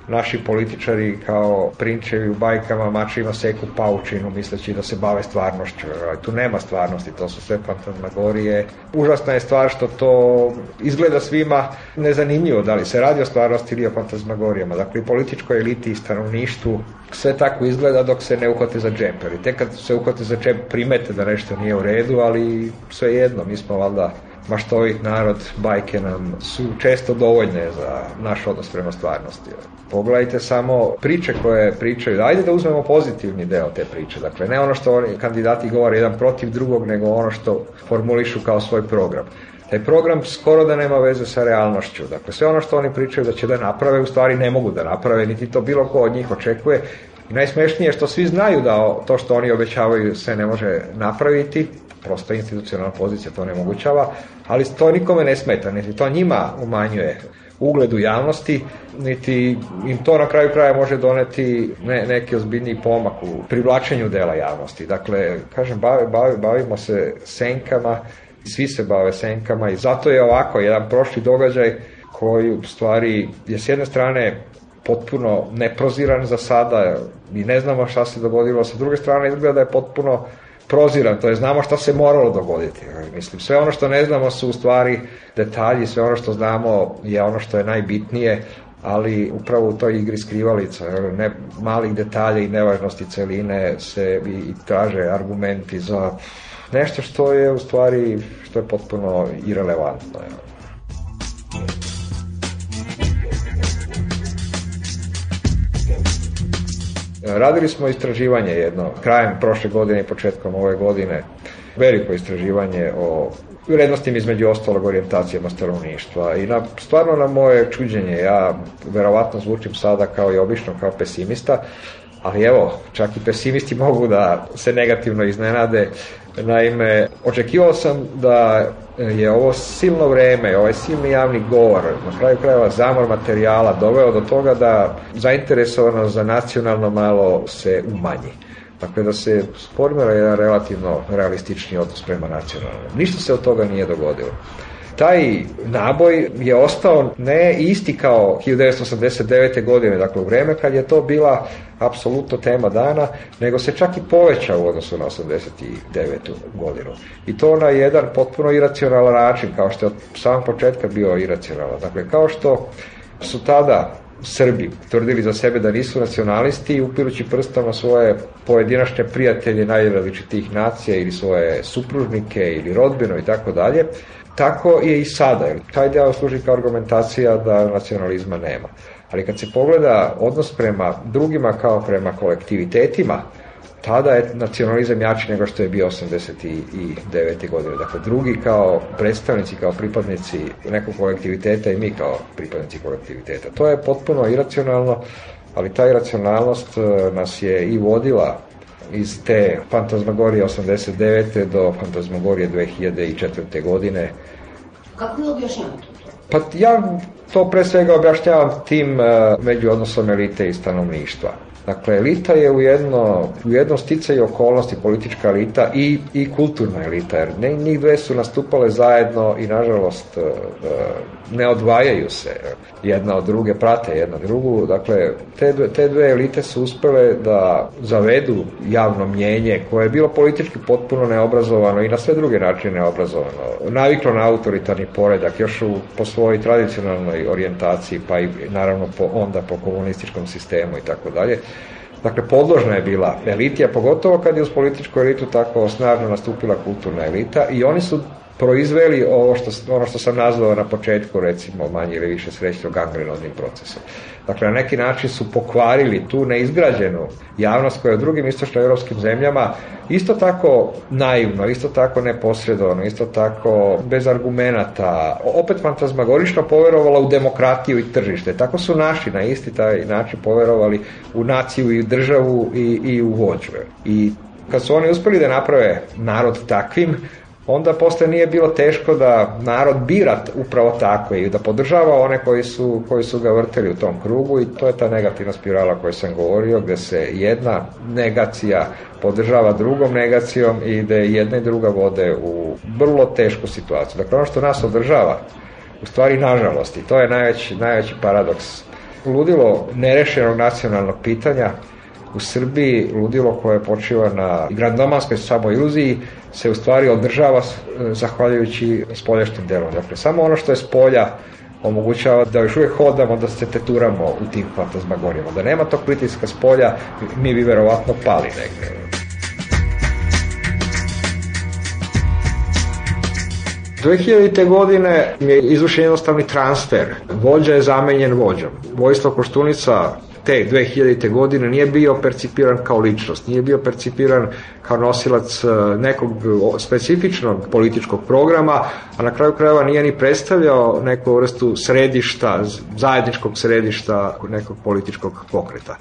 naši političari kao prinčevi u bajkama mačima seku paučinu misleći da se bave stvarnošću. Tu nema stvarnosti, to su sve fantazmagorije. Užasna je stvar što to izgleda svima nezanimljivo da li se radi o stvarnosti ili o fantazmagorijama. Dakle, i političkoj eliti i stanovništvu sve tako izgleda dok se ne uhvate za džep. Ali tek kad se uhvate za džep primete da nešto nije u redu, ali sve jedno, mi smo valjda maštovit narod, bajke nam su često dovoljne za naš odnos prema stvarnosti. Pogledajte samo priče koje pričaju, ajde da uzmemo pozitivni deo te priče, dakle ne ono što oni kandidati govore jedan protiv drugog, nego ono što formulišu kao svoj program. Taj program skoro da nema veze sa realnošću. Dakle, sve ono što oni pričaju da će da naprave, u stvari ne mogu da naprave, niti to bilo ko od njih očekuje. I najsmešnije je što svi znaju da to što oni obećavaju se ne može napraviti, prosto institucionalna pozicija to ne mogućava, ali to nikome ne smeta, niti to njima umanjuje ugled u javnosti, niti im to na kraju kraja može doneti ne, neki ozbiljniji pomak u privlačenju dela javnosti. Dakle, kažem, bavi, bavi, bavimo se senkama, svi se bave senkama i zato je ovako jedan prošli događaj koji u stvari je s jedne strane potpuno neproziran za sada i ne znamo šta se dogodilo, sa druge strane izgleda da je potpuno proziran, to je znamo šta se moralo dogoditi. Mislim, sve ono što ne znamo su u stvari detalji, sve ono što znamo je ono što je najbitnije, ali upravo u toj igri skrivalica, ne, malih detalja i nevažnosti celine se i, i traže argumenti za nešto što je u stvari što je potpuno irelevantno. Radili smo istraživanje jedno, krajem prošle godine i početkom ove godine, veliko istraživanje o vrednostima između ostalog orijentacijama stanovništva i na, stvarno na moje čuđenje, ja verovatno zvučim sada kao i obično kao pesimista, ali evo, čak i pesimisti mogu da se negativno iznenade. Naime, očekivao sam da je ovo silno vreme, ovaj silni javni govor, na kraju krajeva zamor materijala doveo do toga da zainteresovano za nacionalno malo se umanji. Dakle, da se formira jedan relativno realistični odnos prema nacionalnom. Ništa se od toga nije dogodilo taj naboj je ostao ne isti kao 1989. godine, dakle u vreme kad je to bila apsolutno tema dana, nego se čak i povećao u odnosu na 89. godinu. I to na jedan potpuno iracionalan način, kao što je od samog početka bio iracionalan. Dakle, kao što su tada Srbi tvrdili za sebe da nisu nacionalisti, upirući prstom na svoje pojedinačne prijatelje najrazličitih nacija ili svoje supružnike ili rodbino i tako dalje, Tako je i sada. Taj deo služi kao argumentacija da nacionalizma nema. Ali kad se pogleda odnos prema drugima kao prema kolektivitetima, tada je nacionalizam jači nego što je bio 89. godine. Dakle, drugi kao predstavnici, kao pripadnici nekog kolektiviteta i mi kao pripadnici kolektiviteta. To je potpuno iracionalno, ali ta iracionalnost eh, nas je i vodila iz te fantazmagorije 89. do fantazmagorije 2004. godine. Kako vi objašnjavate to? Pa ja to pre svega objašnjavam tim uh, među odnosom elite i stanovništva. Dakle, elita je u jedno, u jednom sticaju okolnosti politička elita i, i kulturna elita, jer ne, njih dve su nastupale zajedno i, nažalost, e, ne odvajaju se jedna od druge, prate jedna drugu. Dakle, te, dve, te dve elite su uspele da zavedu javno mnjenje koje je bilo politički potpuno neobrazovano i na sve druge načine neobrazovano. Naviklo na autoritarni poredak, još u, po svojoj tradicionalnoj orijentaciji, pa i naravno po, onda po komunističkom sistemu i tako dalje Dakle, podložna je bila eliti, a pogotovo kad je uz političku elitu tako snažno nastupila kulturna elita i oni su proizveli ovo što, ono što sam nazvao na početku, recimo, manje ili više srećno gangrenodnim procesom. Dakle, na neki način su pokvarili tu neizgrađenu javnost koja je u drugim istočnoevropskim zemljama isto tako naivno, isto tako neposredovano, isto tako bez argumenata, opet fantazmagorično poverovala u demokratiju i tržište. Tako su naši na isti taj način poverovali u naciju i državu i, i u vođu. I kad su oni uspeli da naprave narod takvim, onda posle nije bilo teško da narod bira upravo tako i da podržava one koji su, koji su ga vrteli u tom krugu i to je ta negativna spirala koju sam govorio gde se jedna negacija podržava drugom negacijom i gde jedna i druga vode u vrlo tešku situaciju. Dakle, ono što nas održava, u stvari nažalost, i to je najveći, najveći paradoks, ludilo nerešenog nacionalnog pitanja u Srbiji, ludilo koje počiva na grandomanskoj samoiluziji, se u stvari održava e, zahvaljujući spoljašnjim delom. Dakle, samo ono što je s polja omogućava da još uvijek hodamo, da se teturamo u tim fantazmagorijama. Da nema tog pritiska s polja, mi bi verovatno pali negde. 2000. godine je izvršen jednostavni transfer. Vođa je zamenjen vođom. Vojislav Koštunica te 2000. godine nije bio percipiran kao ličnost, nije bio percipiran kao nosilac e, nekog specifičnog političkog programa, a na kraju krajeva nije ni predstavljao neku vrstu središta, zajedničkog središta nekog političkog pokreta.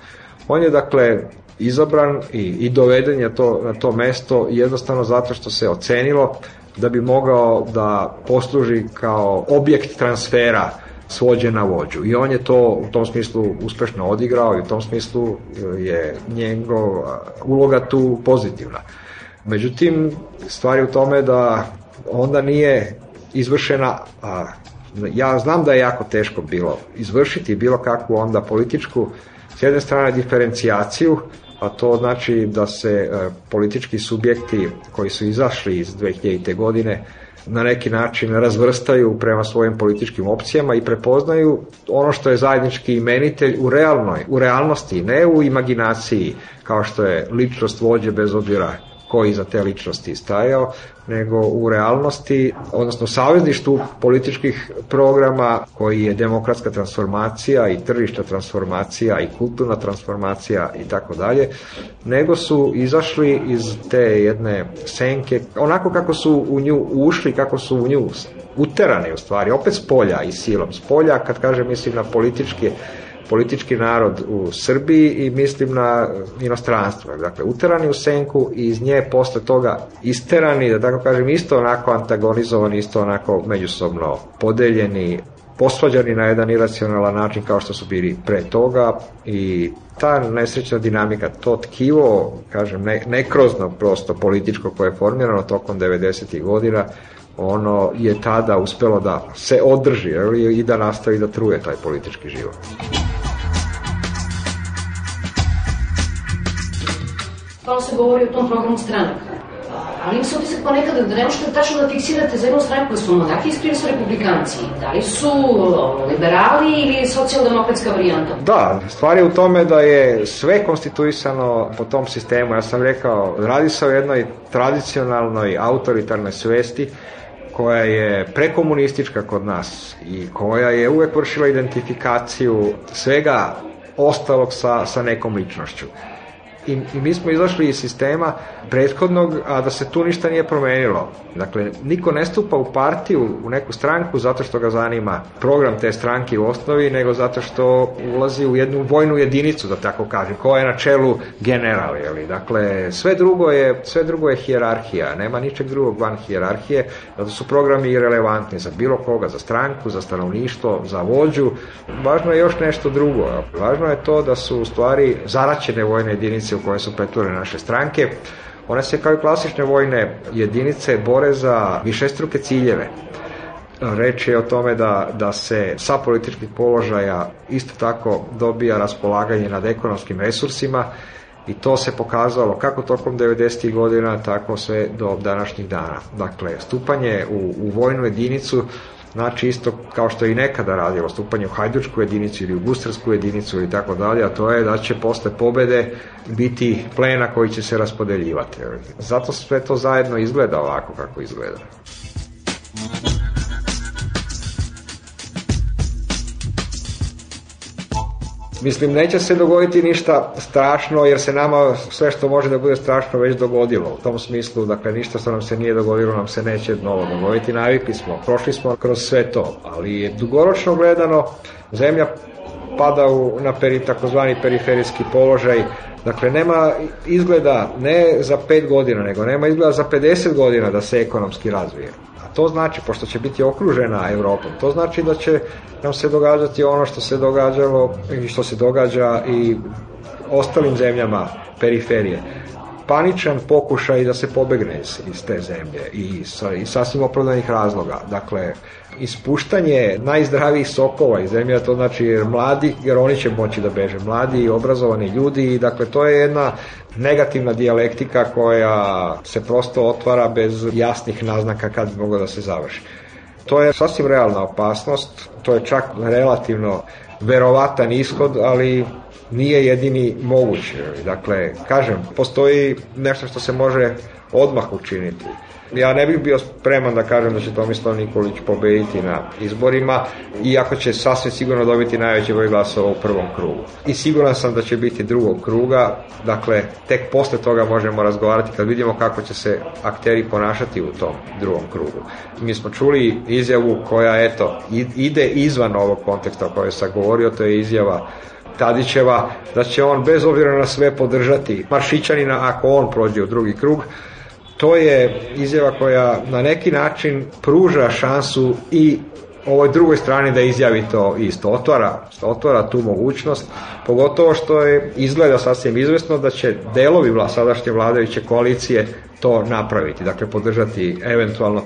On je dakle izabran i, i doveden je to, na to mesto jednostavno zato što se ocenilo da bi mogao da posluži kao objekt transfera svođe na vođu. I on je to u tom smislu uspešno odigrao i u tom smislu e, je njegov uloga tu pozitivna. Međutim, stvari u tome da onda nije izvršena, a, ja znam da je jako teško bilo izvršiti bilo kakvu onda političku, s jedne strane diferencijaciju, a to znači da se e, politički subjekti koji su izašli iz 2000. godine na neki način razvrstaju prema svojim političkim opcijama i prepoznaju ono što je zajednički imenitelj u realnoj, u realnosti, ne u imaginaciji kao što je ličnost vođe bez obzira koji za te ličnosti stajao, nego u realnosti, odnosno savezništu političkih programa koji je demokratska transformacija i tržišta transformacija i kulturna transformacija i tako dalje, nego su izašli iz te jedne senke, onako kako su u nju ušli, kako su u nju uterani u stvari, opet s polja i silom. S polja, kad kažem, mislim na političke politički narod u Srbiji i mislim na inostranstvo. Dakle, uterani u senku i iz nje posle toga isterani, da tako kažem, isto onako antagonizovani, isto onako međusobno podeljeni, posvađani na jedan iracionalan način kao što su bili pre toga i ta nesrećna dinamika, to tkivo, kažem, ne, nekrozno prosto političko koje je formirano tokom 90. godina, ono je tada uspelo da se održi i da nastavi da truje taj politički život. Stalno se govori o tom programu stranaka. Ali im se utisak ponekad da ne možete tačno da fiksirate za jednu stranku, su monarhijski ili su republikanci? Da li su liberali ili socijaldemokratska varijanta? Da, stvar je u tome da je sve konstituisano po tom sistemu. Ja sam rekao, radi se o jednoj tradicionalnoj autoritarnoj svesti koja je prekomunistička kod nas i koja je uvek vršila identifikaciju svega ostalog sa, sa nekom ličnošću i, i mi smo izašli iz sistema prethodnog, a da se tu ništa nije promenilo. Dakle, niko ne stupa u partiju, u neku stranku zato što ga zanima program te stranke u osnovi, nego zato što ulazi u jednu vojnu jedinicu, da tako kažem, koja je na čelu general, jeli? Dakle, sve drugo je, sve drugo je hijerarhija, nema ničeg drugog van hijerarhije, zato su programi irelevantni za bilo koga, za stranku, za stanovništvo, za vođu. Važno je još nešto drugo. Važno je to da su u stvari zaraćene vojne jedinice jedinice u koje su pretvorene naše stranke. One se kao i klasične vojne jedinice bore za višestruke ciljeve. Reč je o tome da, da se sa političkih položaja isto tako dobija raspolaganje nad ekonomskim resursima i to se pokazalo kako tokom 90. godina, tako sve do današnjih dana. Dakle, stupanje u, u vojnu jedinicu znači isto kao što je i nekada radilo, stupanje u hajdučku jedinicu ili u gustarsku jedinicu i tako dalje, a to je da će posle pobede biti plena koji će se raspodeljivati. Zato sve to zajedno izgleda ovako kako izgleda. Mislim, neće se dogoditi ništa strašno, jer se nama sve što može da bude strašno već dogodilo. U tom smislu, dakle, ništa što nam se nije dogodilo, nam se neće novo dogoditi. Navikli smo, prošli smo kroz sve to, ali je dugoročno gledano, zemlja pada u, na peri, takozvani periferijski položaj, Dakle, nema izgleda ne za 5 godina, nego nema izgleda za 50 godina da se ekonomski razvije to znači, pošto će biti okružena Evropom, to znači da će nam se događati ono što se događalo i što se događa i ostalim zemljama periferije paničan pokušaj da se pobegne iz te zemlje i sa, i sasvim opravdanih razloga. Dakle, ispuštanje najzdravijih sokova iz zemlje, to znači jer mladi, jer oni će moći da beže, mladi i obrazovani ljudi i dakle to je jedna negativna dijalektika koja se prosto otvara bez jasnih naznaka kad bi moglo da se završi. To je sasvim realna opasnost, to je čak relativno verovatan ishod, ali nije jedini moguć. Dakle, kažem, postoji nešto što se može odmah učiniti. Ja ne bih bio spreman da kažem da će Tomislav Nikolić pobediti na izborima, iako će sasvim sigurno dobiti najveći broj glasova u prvom krugu. I siguran sam da će biti drugog kruga, dakle, tek posle toga možemo razgovarati kad vidimo kako će se akteri ponašati u tom drugom krugu. Mi smo čuli izjavu koja, eto, ide izvan ovog konteksta o kojoj sam govorio, to je izjava Tadićeva da će on bez obzira na sve podržati Maršićanina ako on prođe u drugi krug to je izjava koja na neki način pruža šansu i ovoj drugoj strani da izjavi to isto. Otvara, otvara tu mogućnost, pogotovo što je izgleda sasvim izvesno da će delovi vla, sadašnje vladajuće koalicije to napraviti, dakle podržati eventualno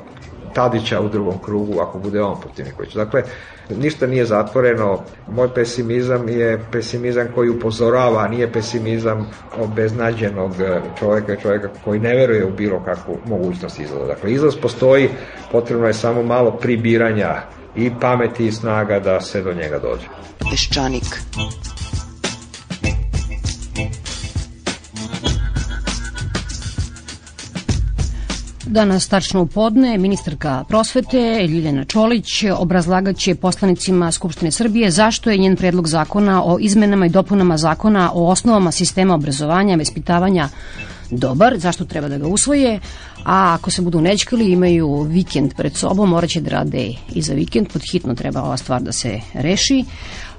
Tadića u drugom krugu ako bude on protiv Nikolića. Dakle, ništa nije zatvoreno. Moj pesimizam je pesimizam koji upozorava, nije pesimizam obeznađenog čoveka, čoveka koji ne veruje u bilo kakvu mogućnost izlaza. Dakle, izlaz postoji, potrebno je samo malo pribiranja i pameti i snaga da se do njega dođe. Peščanik. Danas tačno u podne ministarka prosvete Ljiljana Čolić obrazlagaće poslanicima Skupštine Srbije zašto je njen predlog zakona o izmenama i dopunama zakona o osnovama sistema obrazovanja, vespitavanja dobar, zašto treba da ga usvoje, a ako se budu nećkali imaju vikend pred sobom, morat će da rade i za vikend, pod hitno treba ova stvar da se reši.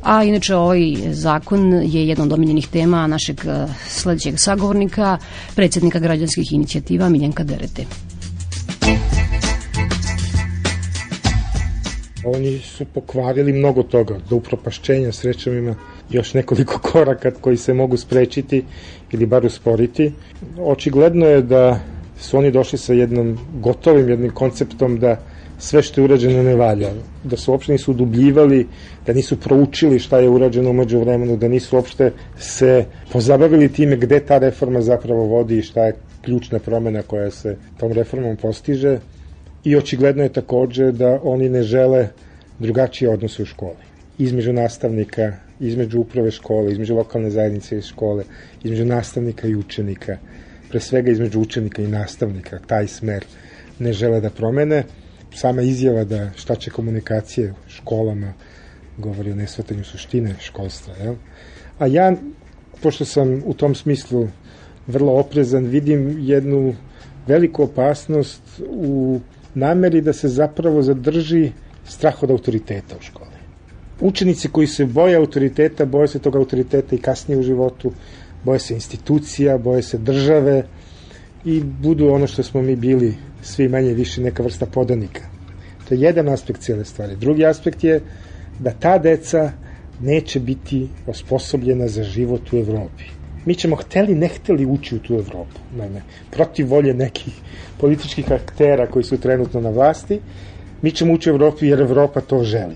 A inače ovaj zakon je jedna od omiljenih tema našeg sledećeg sagovornika, predsednika građanskih inicijativa Miljenka Derete. Oni su pokvarili mnogo toga, do upropašćenja srećom ima još nekoliko [laughs] koraka koji se mogu sprečiti ili bar usporiti. Očigledno je da su oni došli sa jednom gotovim jednim konceptom da sve što je urađeno ne valja, da su uopšte nisu udubljivali, da nisu proučili šta je urađeno umeđu vremenu, da nisu uopšte se pozabavili time gde ta reforma zapravo vodi i šta je ključna promena koja se tom reformom postiže i očigledno je takođe da oni ne žele drugačije odnose u školi. Između nastavnika, između uprave škole, između lokalne zajednice i škole, između nastavnika i učenika, pre svega između učenika i nastavnika, taj smer ne žele da promene. Sama izjava da šta će komunikacije školama govori o nesvatanju suštine školstva. Jel? A ja, pošto sam u tom smislu vrlo oprezan, vidim jednu veliku opasnost u nameri da se zapravo zadrži strah od autoriteta u školi. Učenici koji se boje autoriteta, boje se tog autoriteta i kasnije u životu, boje se institucija, boje se države i budu ono što smo mi bili svi manje više neka vrsta podanika. To je jedan aspekt cijele stvari. Drugi aspekt je da ta deca neće biti osposobljena za život u Evropi mi ćemo hteli ne hteli ući u tu Evropu. Naime, protiv volje nekih političkih aktera koji su trenutno na vlasti, mi ćemo ući u Evropu jer Evropa to želi.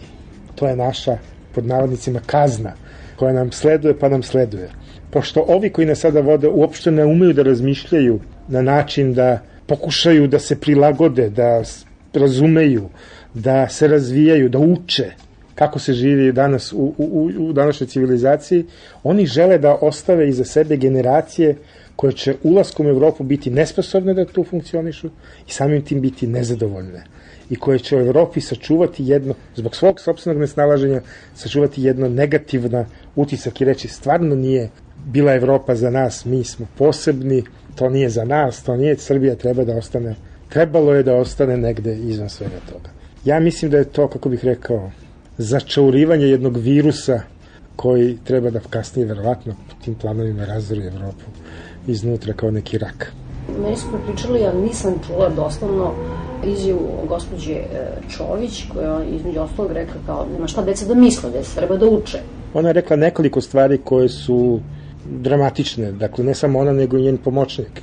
To je naša, pod navodnicima, kazna koja nam sleduje, pa nam sleduje. Pošto ovi koji nas sada vode uopšte ne umeju da razmišljaju na način da pokušaju da se prilagode, da razumeju, da se razvijaju, da uče kako se živi danas u, u, u današnjoj civilizaciji, oni žele da ostave iza sebe generacije koje će ulaskom u Evropu biti nesposobne da tu funkcionišu i samim tim biti nezadovoljne i koje će u Evropi sačuvati jedno, zbog svog sobstvenog nesnalaženja, sačuvati jedno negativna utisak i reći stvarno nije bila Evropa za nas, mi smo posebni, to nije za nas, to nije Srbija, treba da ostane, trebalo je da ostane negde izvan svega toga. Ja mislim da je to, kako bih rekao, začaurivanje jednog virusa koji treba da kasnije verovatno tim planovima razvori Evropu iznutra kao neki rak. Meni su pričali, ali nisam čula doslovno izjavu gospođe e, Čović, koja je između ostalog rekla kao, nema šta deca da misle, deca treba da uče. Ona je rekla nekoliko stvari koje su dramatične, dakle ne samo ona, nego i njen pomoćnik.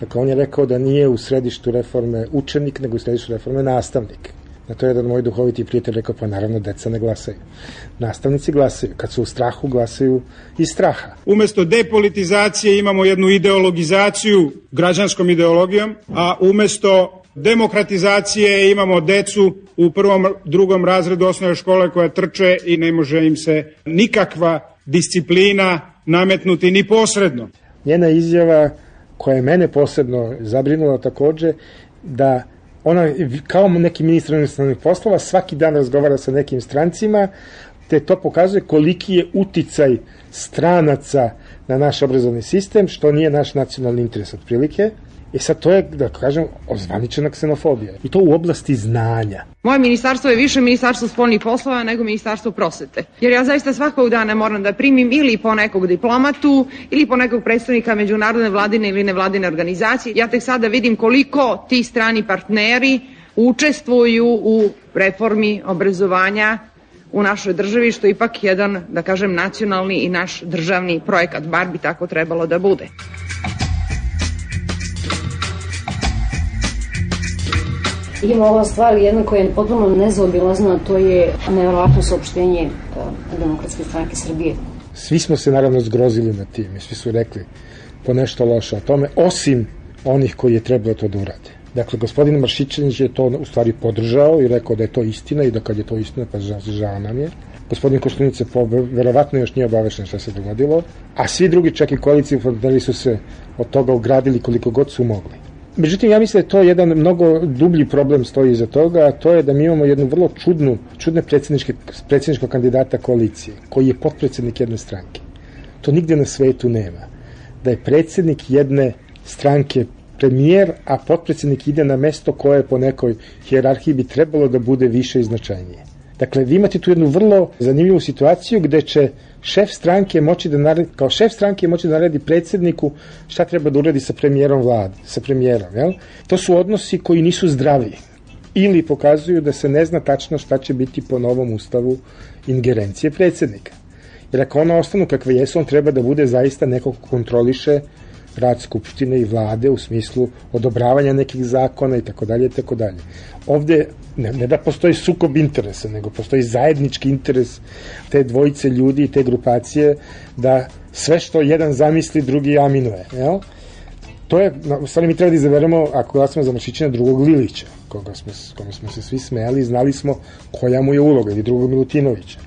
Dakle, on je rekao da nije u središtu reforme učenik, nego u središtu reforme nastavnik. Na to je jedan moj duhoviti prijatelj rekao, pa naravno, deca ne glasaju. Nastavnici glasaju. Kad su u strahu, glasaju iz straha. Umesto depolitizacije imamo jednu ideologizaciju građanskom ideologijom, a umesto demokratizacije imamo decu u prvom, drugom razredu osnovne škole koja trče i ne može im se nikakva disciplina nametnuti ni posredno. Njena izjava koja je mene posebno zabrinula takođe, da ona kao neki ministar inostranih poslova svaki dan razgovara sa nekim strancima, te to pokazuje koliki je uticaj stranaca na naš obrazovni sistem, što nije naš nacionalni interes otprilike, E sad to je, da kažem, ozvaničena ksenofobija. I to u oblasti znanja. Moje ministarstvo je više ministarstvo spolnih poslova nego ministarstvo prosvete. Jer ja zaista svakog dana moram da primim ili po nekog diplomatu ili po nekog predstavnika međunarodne vladine ili nevladine organizacije. Ja tek sada vidim koliko ti strani partneri učestvuju u reformi obrazovanja u našoj državi, što je ipak jedan, da kažem, nacionalni i naš državni projekat, bar bi tako trebalo da bude. Ima ova stvar, jedna koja je potpuno nezaobilazna, to je nevjerovatno saopštenje e, Demokratske stranke Srbije. Svi smo se naravno zgrozili na tim i svi su rekli po nešto loše o tome, osim onih koji je trebalo to da urade. Dakle, gospodin Maršićanić je to u stvari podržao i rekao da je to istina i da kad je to istina, pa žao, nam je. Gospodin Koštunice po, verovatno još nije obavešen šta se dogodilo, a svi drugi, čak i koaliciji, su se od toga ugradili koliko god su mogli. Međutim, ja mislim da je to jedan mnogo dublji problem stoji iza toga, a to je da mi imamo jednu vrlo čudnu, čudne predsjedničke, predsjedničkog kandidata koalicije, koji je potpredsjednik jedne stranke. To nigde na svetu nema. Da je predsjednik jedne stranke premijer, a potpredsjednik ide na mesto koje po nekoj hjerarhiji bi trebalo da bude više i značajnije. Dakle, vi imate tu jednu vrlo zanimljivu situaciju gde će šef stranke moći da naredi, kao šef stranke moći da naredi predsjedniku šta treba da uradi sa premijerom vlade, sa premijerom, jel? To su odnosi koji nisu zdravi ili pokazuju da se ne zna tačno šta će biti po novom ustavu ingerencije predsjednika. Jer ako ono ostanu kakve jesu, on treba da bude zaista neko ko kontroliše rad Skupštine i vlade u smislu odobravanja nekih zakona i tako dalje i tako dalje. Ovde ne, ne da postoji sukob interesa, nego postoji zajednički interes te dvojice ljudi i te grupacije da sve što jedan zamisli, drugi aminuje. Jel? To je, u stvari mi treba da izaberemo, ako glasimo za Mašićina, drugog Lilića, koga smo, kome smo se svi smejali i znali smo koja mu je uloga, ili drugog Milutinovića.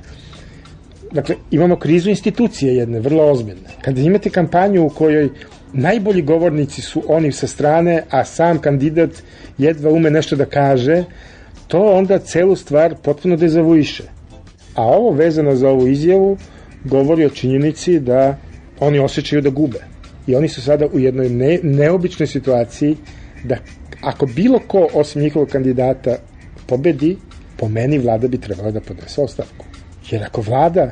Dakle, imamo krizu institucije jedne, vrlo ozbiljne. Kada imate kampanju u kojoj najbolji govornici su oni sa strane, a sam kandidat jedva ume nešto da kaže, to onda celu stvar potpuno dezavuiše. A ovo vezano za ovu izjavu govori o činjenici da oni osjećaju da gube. I oni su sada u jednoj ne, neobičnoj situaciji da ako bilo ko osim njihovog kandidata pobedi, po meni vlada bi trebala da podnese ostavku. Jer ako vlada,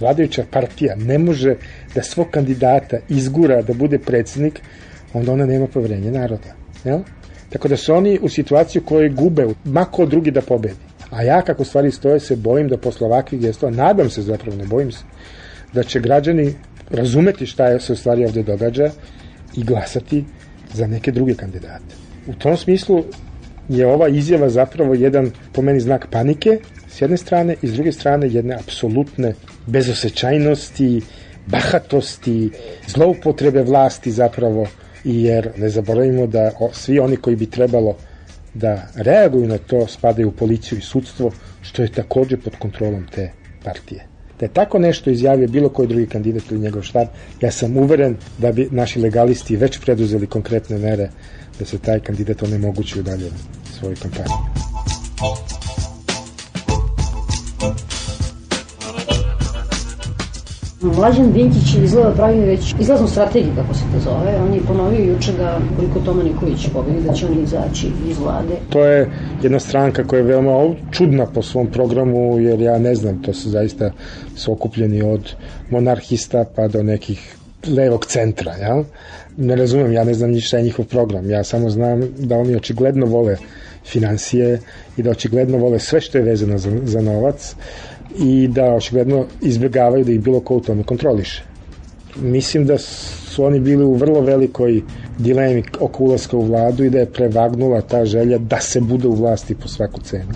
vladajuća partija ne može da svog kandidata izgura da bude predsednik, onda ona nema poverenje naroda. Jel? Tako da su oni u situaciju koje gube, mako drugi da pobedi. A ja kako stvari stoje se bojim da posle ovakvih gestova, nadam se zapravo, ne bojim se, da će građani razumeti šta je se u stvari ovde događa i glasati za neke druge kandidate. U tom smislu je ova izjava zapravo jedan, po meni, znak panike, s jedne strane, i s druge strane jedne apsolutne bezosećajnosti, bahatosti, zloupotrebe vlasti zapravo, jer ne zaboravimo da svi oni koji bi trebalo da reaguju na to spadaju u policiju i sudstvo, što je takođe pod kontrolom te partije. Da je tako nešto izjavio bilo koji drugi kandidat ili njegov štab, ja sam uveren da bi naši legalisti već preduzeli konkretne mere da se taj kandidat onemogući u dalje svojoj kampanji. Mlađan Dinkić izgleda pravi već izlaznu strategiju, kako se to zove. On je ponovio juče da, koliko Toma Nikolić pobedi, da će on izaći iz vlade. To je jedna stranka koja je veoma čudna po svom programu, jer ja ne znam, to su zaista su okupljeni od monarhista pa do nekih levog centra, ja? Ne razumem, ja ne znam ni šta je njihov program. Ja samo znam da oni očigledno vole financije i da očigledno vole sve što je vezano za, za novac i da očigledno izbjegavaju da ih bilo ko u tome kontroliše. Mislim da su oni bili u vrlo velikoj dilemi oko ulaska u vladu i da je prevagnula ta želja da se bude u vlasti po svaku cenu.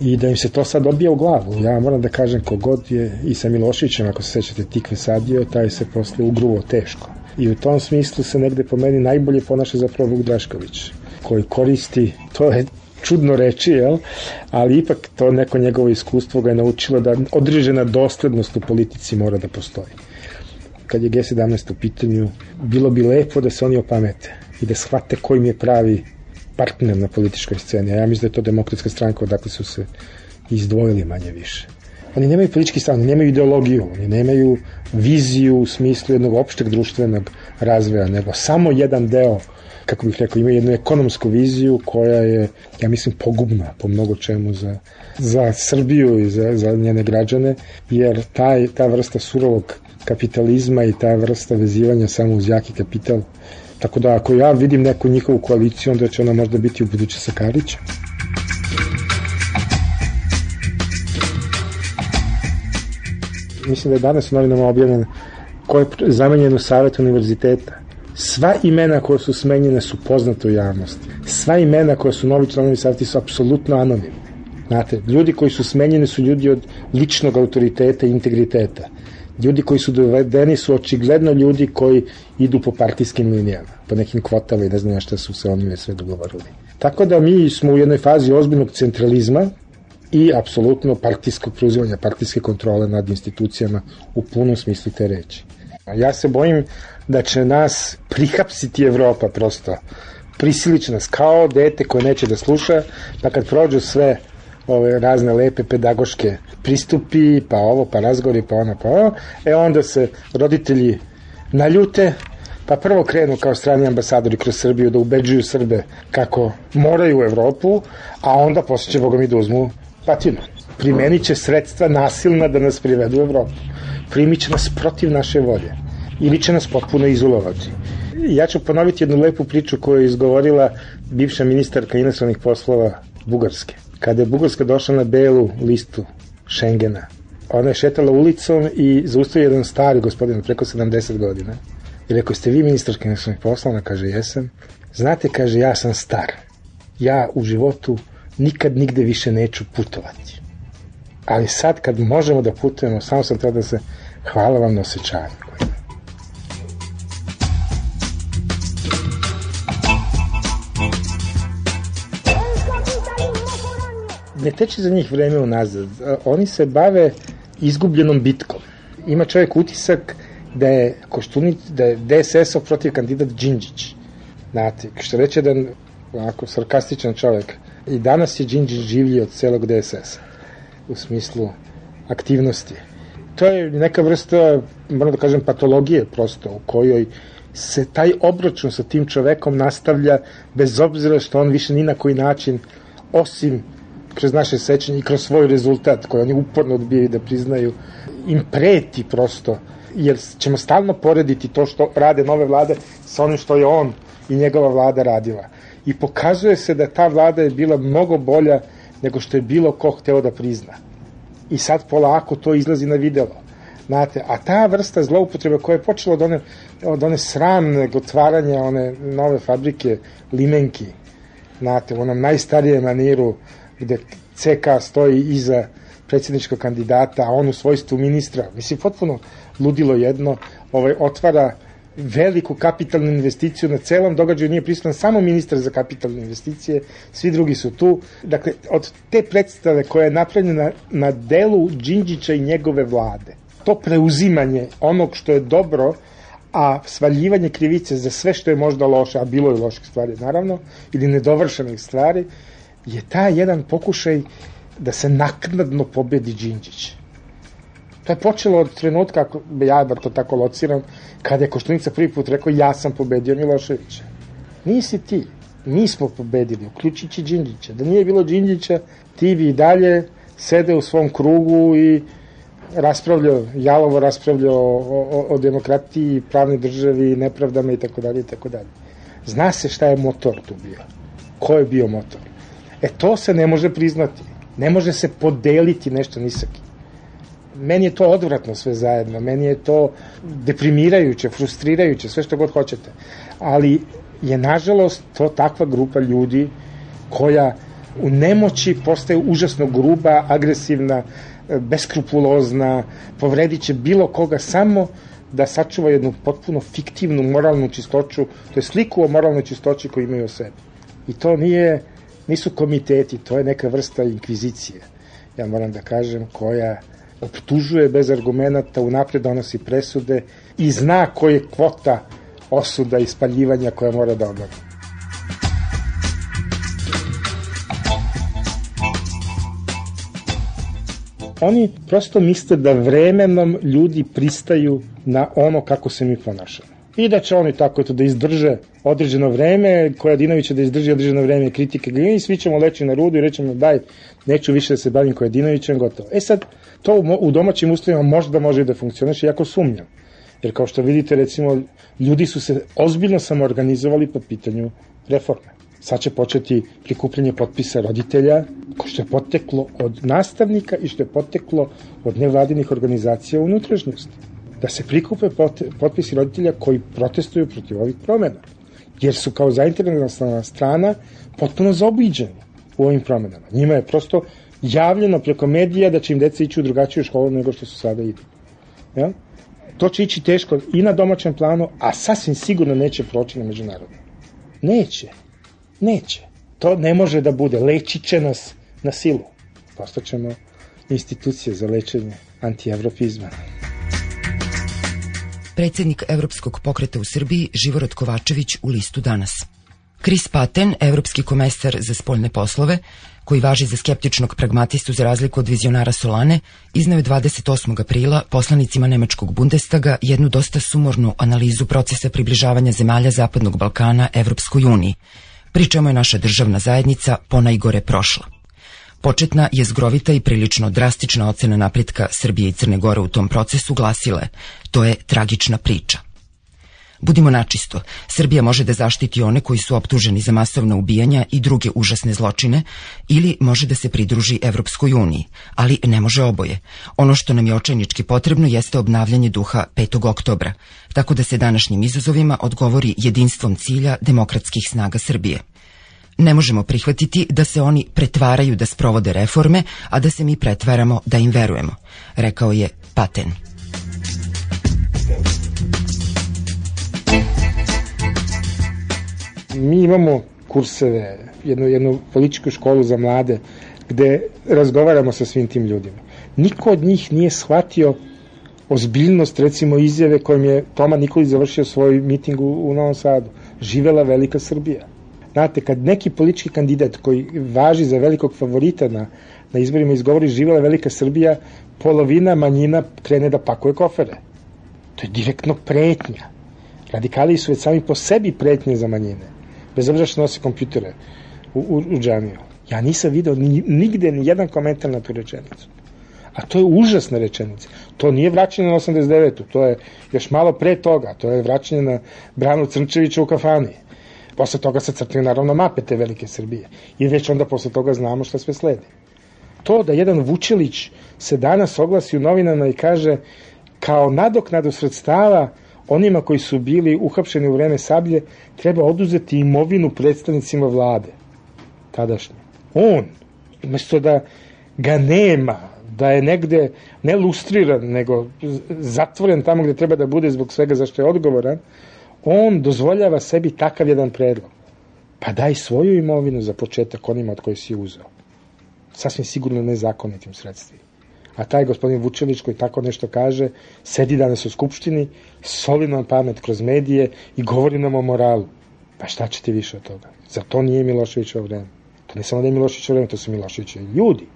I da im se to sad odbija u glavu. Ja moram da kažem kogod je i sa Miloševićem, ako se sećate, tikve sadio, taj se posle ugruvo teško. I u tom smislu se negde po meni najbolje ponaša zapravo Vuk Drašković, koji koristi, to je čudno reći, jel? ali ipak to neko njegovo iskustvo ga je naučilo da određena doslednost u politici mora da postoji. Kad je G17 u pitanju, bilo bi lepo da se oni opamete i da shvate kojim je pravi partner na političkoj sceni. A ja mislim da je to demokratska stranka odakle su se izdvojili manje više. Oni nemaju politički stav, oni nemaju ideologiju, oni nemaju viziju u smislu jednog opšteg društvenog razvoja, nego samo jedan deo kako bih rekao, ima jednu ekonomsku viziju koja je, ja mislim, pogubna po mnogo čemu za, za Srbiju i za, za njene građane, jer taj, ta vrsta surovog kapitalizma i ta vrsta vezivanja samo uz jaki kapital, tako da ako ja vidim neku njihovu koaliciju, onda će ona možda biti u buduće sa Karićem. Mislim da je danas u novinama objavljeno ko je zamenjen u savjet univerziteta Sva imena koja su smenjene su poznate u javnosti. Sva imena koja su novi članovi savjeti su apsolutno anonimni. Znate, ljudi koji su smenjeni su ljudi od ličnog autoriteta i integriteta. Ljudi koji su dovedeni su očigledno ljudi koji idu po partijskim linijama, po nekim kvotama i ne znam šta su se oni sve dogovorili. Tako da mi smo u jednoj fazi ozbiljnog centralizma i apsolutno partijskog preuzimanja, partijske kontrole nad institucijama u punom smislu te reči. Ja se bojim da će nas prihapsiti Evropa prosto. Prisilić nas kao dete koje neće da sluša, pa kad prođu sve ove razne lepe pedagoške pristupi, pa ovo, pa razgovori, pa ono, pa ovo, e onda se roditelji naljute, pa prvo krenu kao strani ambasadori kroz Srbiju da ubeđuju Srbe kako moraju u Evropu, a onda posle će Boga mi da uzmu patinu. Primenit će sredstva nasilna da nas privedu u Evropu. Primit će nas protiv naše volje ili će nas potpuno izolovati. Ja ću ponoviti jednu lepu priču koju je izgovorila bivša ministarka inostranih poslova Bugarske. Kada je Bugarska došla na belu listu Schengena, ona je šetala ulicom i zaustavio jedan stari gospodin preko 70 godina. I rekao, ste vi ministarka inostranih poslova? Kaže, jesam. Znate, kaže, ja sam star. Ja u životu nikad nigde više neću putovati. Ali sad kad možemo da putujemo, samo sam tada da se hvala vam na osjećanju. Ne teče za njih vreme unazad. Oni se bave izgubljenom bitkom. Ima čovjek utisak da je Koštunic, da je DSS-ov protiv kandidat Đinđić. Znate, što reče da onako sarkastičan čovjek. I danas je Đinđić življi od celog DSS-a u smislu aktivnosti. To je neka vrsta, moram da kažem, patologije prosto u kojoj se taj obračun sa tim čovekom nastavlja bez obzira što on više ni na koji način osim kroz naše sećanje i kroz svoj rezultat koji oni uporno odbijaju da priznaju, im preti prosto, jer ćemo stalno porediti to što rade nove vlade sa onim što je on i njegova vlada radila. I pokazuje se da ta vlada je bila mnogo bolja nego što je bilo ko hteo da prizna. I sad polako to izlazi na videlo. Znate, a ta vrsta zloupotrebe koja je počela od one, od one sramne otvaranja one nove fabrike limenki, znate, u onom najstarijem maniru gde CK stoji iza predsjedničkog kandidata, a on u svojstvu ministra, mislim, potpuno ludilo jedno, ovaj, otvara veliku kapitalnu investiciju na celom događaju nije prisutan samo ministar za kapitalne investicije, svi drugi su tu. Dakle, od te predstave koja je napravljena na delu Đinđića i njegove vlade, to preuzimanje onog što je dobro, a svaljivanje krivice za sve što je možda loše, a bilo je loših stvari naravno, ili nedovršenih stvari, je taj jedan pokušaj da se naknadno pobedi Đinđić. To je počelo od trenutka, ako ja da to tako lociram, kada je Koštunica prvi put rekao ja sam pobedio Miloševića. Nisi ti, mi smo pobedili, uključići Đinđića. Da nije bilo Đinđića, ti bi i dalje sede u svom krugu i raspravljao, jalovo raspravljao o, o, o demokratiji, pravnoj državi, nepravdama i tako dalje i tako dalje. Zna se šta je motor tu bio. Ko je bio motor? E to se ne može priznati. Ne može se podeliti nešto nisaki. Meni je to odvratno sve zajedno, meni je to deprimirajuće, frustrirajuće, sve što god hoćete. Ali je nažalost to takva grupa ljudi koja u nemoći postaje užasno gruba, agresivna, beskrupulozna, povredit će bilo koga samo da sačuva jednu potpuno fiktivnu moralnu čistoću, to je sliku o moralnoj čistoći koju imaju o sebi. I to nije, nisu komiteti, to je neka vrsta inkvizicije, ja moram da kažem, koja optužuje bez argumenta, unapred donosi presude i zna koja je kvota osuda i spaljivanja koja mora da obavi. Oni prosto misle da vremenom ljudi pristaju na ono kako se mi ponašamo. I da će oni tako eto da izdrže određeno vreme, koja Dinovića da izdrži određeno vreme kritike i svi ćemo leći na rudu i rećemo daj, neću više da se bavim Dinovićem, gotovo. E sad, to u domaćim uslovima možda može da funkcioniše, jako sumnjam. Jer kao što vidite, recimo, ljudi su se ozbiljno samoorganizovali po pitanju reforme. Sad će početi prikupljanje potpisa roditelja, što je poteklo od nastavnika i što je poteklo od nevladinih organizacija unutrašnjosti. Da se prikupe potpisi roditelja koji protestuju protiv ovih promena. Jer su kao zainteresovana strana potpuno zaobiđeni u ovim promenama. Njima je prosto javljeno preko medija da će im deca ići u drugačiju školu nego što su sada idu. Ja? To će ići teško i na domaćem planu, a sasvim sigurno neće proći na međunarodnom. Neće. Neće. To ne može da bude. Lečit će nas na silu. Postaćemo institucije za lečenje antievropizma. Predsednik Evropskog pokreta u Srbiji Živorod Kovačević u listu danas. Chris Patten, evropski komesar za spoljne poslove, koji važi za skeptičnog pragmatistu za razliku od vizionara Solane, iznao je 28. aprila poslanicima Nemačkog Bundestaga jednu dosta sumornu analizu procesa približavanja zemalja Zapadnog Balkana Evropskoj uniji, pri čemu je naša državna zajednica ponajgore prošla. Početna je zgrovita i prilično drastična ocena napretka Srbije i Crne Gore u tom procesu glasile, to je tragična priča. Budimo načisto, Srbija može da zaštiti one koji su optuženi za masovna ubijanja i druge užasne zločine ili može da se pridruži Evropskoj uniji, ali ne može oboje. Ono što nam je očajnički potrebno jeste obnavljanje duha 5. oktobra, tako da se današnjim izazovima odgovori jedinstvom cilja demokratskih snaga Srbije. Ne možemo prihvatiti da se oni pretvaraju da sprovode reforme, a da se mi pretvaramo da im verujemo, rekao je Paten. mi imamo kurseve, jednu, jednu političku školu za mlade, gde razgovaramo sa svim tim ljudima. Niko od njih nije shvatio ozbiljnost, recimo, izjave kojom je Toma Nikolić završio svoj miting u, u Novom Sadu. Živela Velika Srbija. Znate, kad neki politički kandidat koji važi za velikog favorita na, na izborima izgovori živela Velika Srbija, polovina manjina krene da pakuje kofere. To je direktno pretnja. Radikali su već sami po sebi pretnje za manjine bez obzira što nosi kompjutere u, u, u džamiju. Ja nisam video ni, nigde ni jedan komentar na tu rečenicu. A to je užasna rečenica. To nije vraćanje na 89. To je još malo pre toga. To je vraćanje na Branu Crnčevića u kafani. Posle toga se crtaju naravno mape te velike Srbije. I već onda posle toga znamo šta sve sledi. To da jedan Vučelić se danas oglasi u novinama i kaže kao nadoknadu sredstava onima koji su bili uhapšeni u vreme sablje treba oduzeti imovinu predstavnicima vlade tadašnje. On, umesto da ga nema, da je negde ne lustriran, nego zatvoren tamo gde treba da bude zbog svega zašto je odgovoran, on dozvoljava sebi takav jedan predlog. Pa daj svoju imovinu za početak onima od koji si uzeo. Sasvim sigurno nezakonitim sredstvima. A taj gospodin Vučević koji tako nešto kaže, sedi danas u Skupštini, soli nam pamet kroz medije i govori nam o moralu. Pa šta će ti više od toga? Za to nije Miloševićevo vreme. To ne samo da je Miloševićevo vreme, to su Miloševićevi ljudi.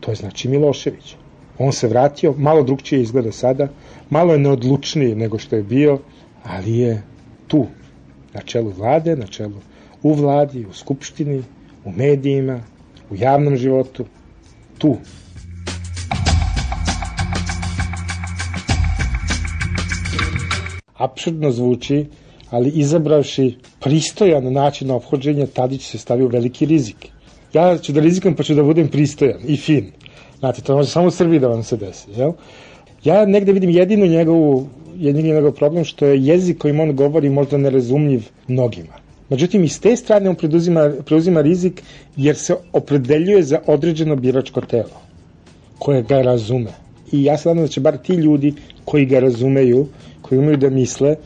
To je znači Milošević. On se vratio, malo drugčije izgleda sada, malo je neodlučniji nego što je bio, ali je tu, na čelu vlade, na čelu u vladi, u skupštini, u medijima, u javnom životu, tu. Absurdno zvuči, ali izabravši pristojan način obhođenja, Tadić se stavio u veliki rizik. Ja ću da rizikam pa ću da budem pristojan i fin. Znate, to može samo u Srbiji da vam se desi. Jel? Ja negde vidim jedinu njegovu, jedini njegov problem što je jezik kojim on govori možda nerazumljiv mnogima. Međutim, iz te strane on preduzima, preuzima rizik jer se opredeljuje za određeno biračko telo koje ga razume. I ja se nadam da će bar ti ljudi koji ga razumeju, koji umeju da misle,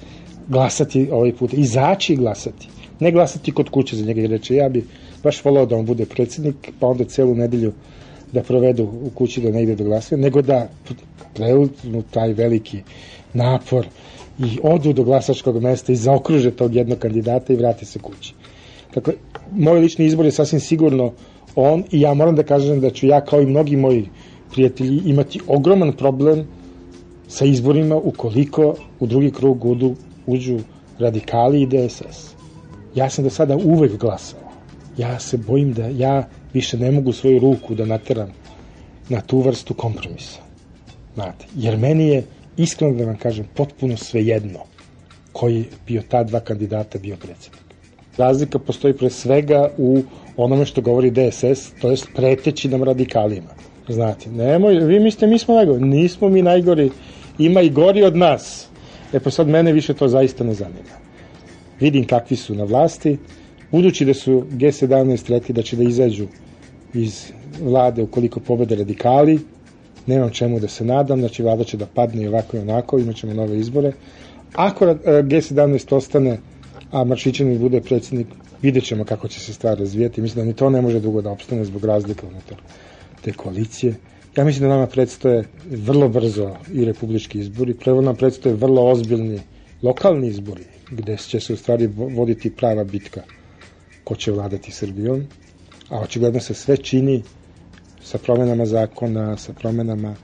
glasati ovaj put. Izaći i glasati. Ne glasati kod kuće za njega i reče ja bi baš volao da on bude predsednik, pa onda celu nedelju da provedu u kući da ne ide do glasanja, nego da preuzmu taj veliki napor i odu do glasačkog mesta i zaokruže tog jednog kandidata i vrate se kući. Dakle, moj lični izbor je sasvim sigurno on i ja moram da kažem da ću ja kao i mnogi moji prijatelji imati ogroman problem sa izborima ukoliko u drugi krug uđu, uđu radikali i DSS. Ja sam do sada uvek glasao. Ja se bojim da ja više ne mogu svoju ruku da nateram na tu vrstu kompromisa. Znate, jer meni je, iskreno da vam kažem, potpuno svejedno koji bio ta dva kandidata bio predsednik. Razlika postoji pre svega u onome što govori DSS, to je preteći nam radikalima. Znate, nemoj, vi mislite mi smo najgori, nismo mi najgori, ima i gori od nas. E pa sad mene više to zaista ne zanima. Vidim kakvi su na vlasti, budući da su G17 rekli da će da izađu iz vlade ukoliko pobede radikali, nemam čemu da se nadam, znači vlada će da padne i ovako i onako, imat ćemo nove izbore. Ako e, G17 ostane, a Maršićanin bude predsednik, vidjet ćemo kako će se stvar razvijeti. Mislim da ni to ne može dugo da opstane zbog razlika unutar te koalicije. Ja mislim da nama predstoje vrlo brzo i republički izbori, prvo nam predstoje vrlo ozbiljni lokalni izbori, gde će se u stvari voditi prava bitka ko će vladati Srbijom, a očigledno se sve čini sa promenama zakona, sa promenama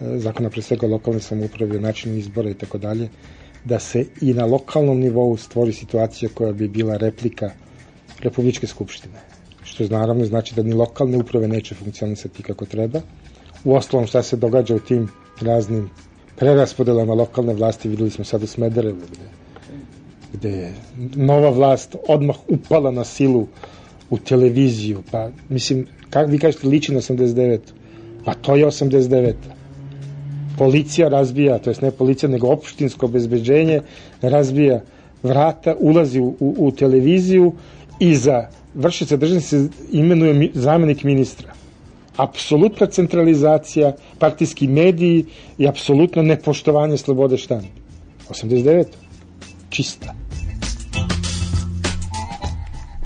e, zakona pre svega lokalne samouprave, načinu izbora i tako dalje, da se i na lokalnom nivou stvori situacija koja bi bila replika Republičke skupštine. Što naravno znači da ni lokalne uprave neće funkcionisati kako treba. U ostalom šta se događa u tim raznim preraspodelama lokalne vlasti videli smo sad u Smederevu gde, gde je nova vlast odmah upala na silu u televiziju, pa mislim, kak, vi kažete liči na 89. Pa to je 89. Policija razbija, to jest ne policija, nego opštinsko bezbeđenje razbija vrata, ulazi u, u, u televiziju i za vršica državne se imenuje zamenik ministra. Apsolutna centralizacija, partijski mediji i apsolutno nepoštovanje slobode štanda. 89. Čista.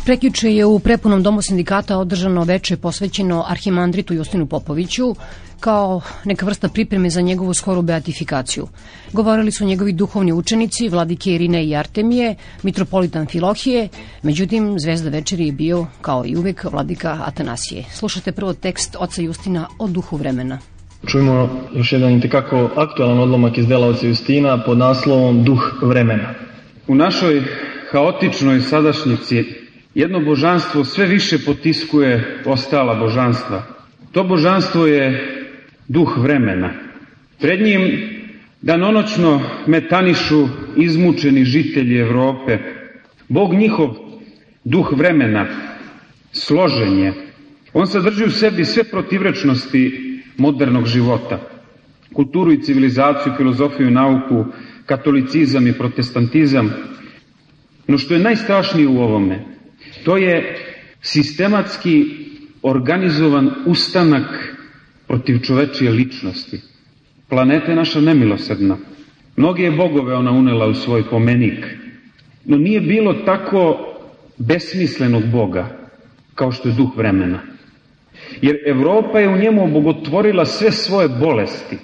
Prekjuče je u prepunom domu sindikata održano veče posvećeno arhimandritu Justinu Popoviću kao neka vrsta pripreme za njegovu skoru beatifikaciju. Govorili su njegovi duhovni učenici, vladike Irine i Artemije, mitropolitan Filohije, međutim zvezda večeri je bio, kao i uvek, vladika Atanasije. Slušajte prvo tekst oca Justina o duhu vremena. Čujemo još jedan intekako aktualan odlomak iz dela oca Justina pod naslovom Duh vremena. U našoj haotičnoj sadašnjici jedno božanstvo sve više potiskuje ostala božanstva. To božanstvo je duh vremena. Pred njim danonoćno metanišu izmučeni žitelji Evrope. Bog njihov, duh vremena, složen je. On sadrži u sebi sve protivrečnosti modernog života. Kulturu i civilizaciju, filozofiju, nauku, katolicizam i protestantizam. No što je najstrašnije u ovome, To je sistematski organizovan ustanak protiv čovečije ličnosti. Planeta je naša nemilosrdna. Mnoge bogove ona unela u svoj pomenik, no nije bilo tako besmislenog boga kao što je duh vremena. Jer Evropa je u njemu obogotvorila sve svoje bolesti,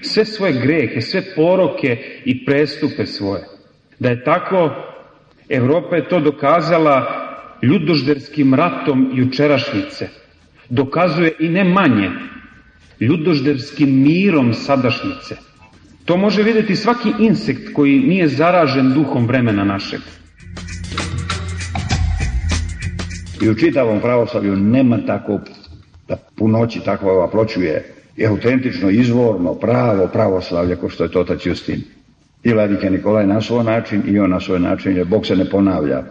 sve svoje grehe, sve poroke i prestupe svoje. Da je tako, Evropa je to dokazala ljudožderskim ratom jučerašnjice. Dokazuje i ne manje, ljudožderskim mirom sadašnjice. To može videti svaki insekt koji nije zaražen duhom vremena našeg. I u čitavom pravoslavlju nema tako da punoći takva ova pločuje je autentično, izvorno, pravo pravoslavlje ko što je to Justin. I vladike Nikolaj na svoj način i on na svoj način, jer Bog se ne ponavlja.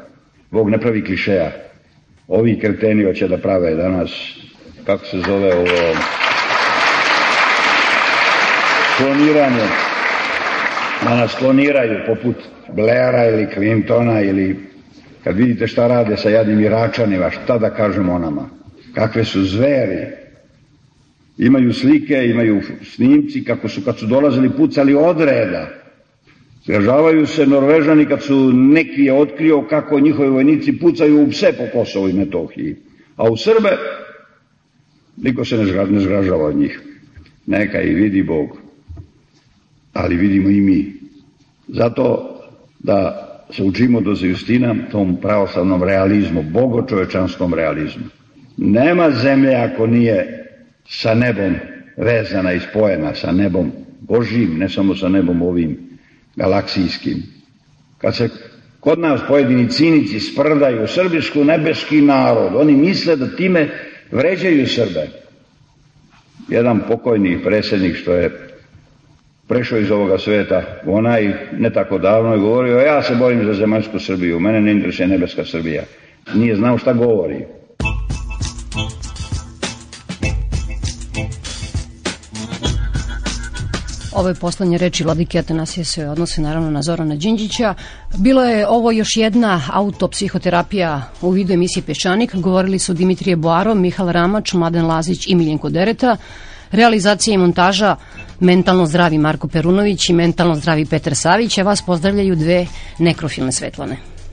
Bog ne pravi klišeja. Ovi kreteni hoće da prave danas, kako se zove ovo, kloniranje. Da nas kloniraju poput Blaira ili Clintona ili kad vidite šta rade sa jadnim Iračanima, šta da kažemo o nama? Kakve su zveri, imaju slike, imaju snimci kako su kad su dolazili pucali odreda. Zgražavaju se Norvežani kad su neki je otkrio kako njihovi vojnici pucaju u pse po Kosovu i Metohiji. A u Srbe niko se ne zgražava od njih. Neka i vidi Bog. Ali vidimo i mi. Zato da se učimo do Justina tom pravoslavnom realizmu, bogočovečanskom realizmu. Nema zemlje ako nije sa nebom vezana i spojena sa nebom Božim, ne samo sa nebom ovim galaksijskim. Kad se kod nas pojedini cinici sprdaju srbišku nebeski narod, oni misle da time vređaju Srbe. Jedan pokojni predsjednik što je prešao iz ovoga sveta, onaj ne tako davno je govorio, ja se borim za zemaljsku Srbiju, mene ne interesuje nebeska Srbija. Nije znao šta govori. Ove poslednje reči Vladike Atanasije se odnose naravno na Zorana Đinđića. Bilo je ovo još jedna autopsihoterapija u vidu emisije Peščanik. Govorili su Dimitrije Boaro, Mihal Ramač, Mladen Lazić i Miljenko Dereta. Realizacija i montaža mentalno zdravi Marko Perunović i mentalno zdravi Petar Savić, a vas pozdravljaju dve nekrofilne svetlane.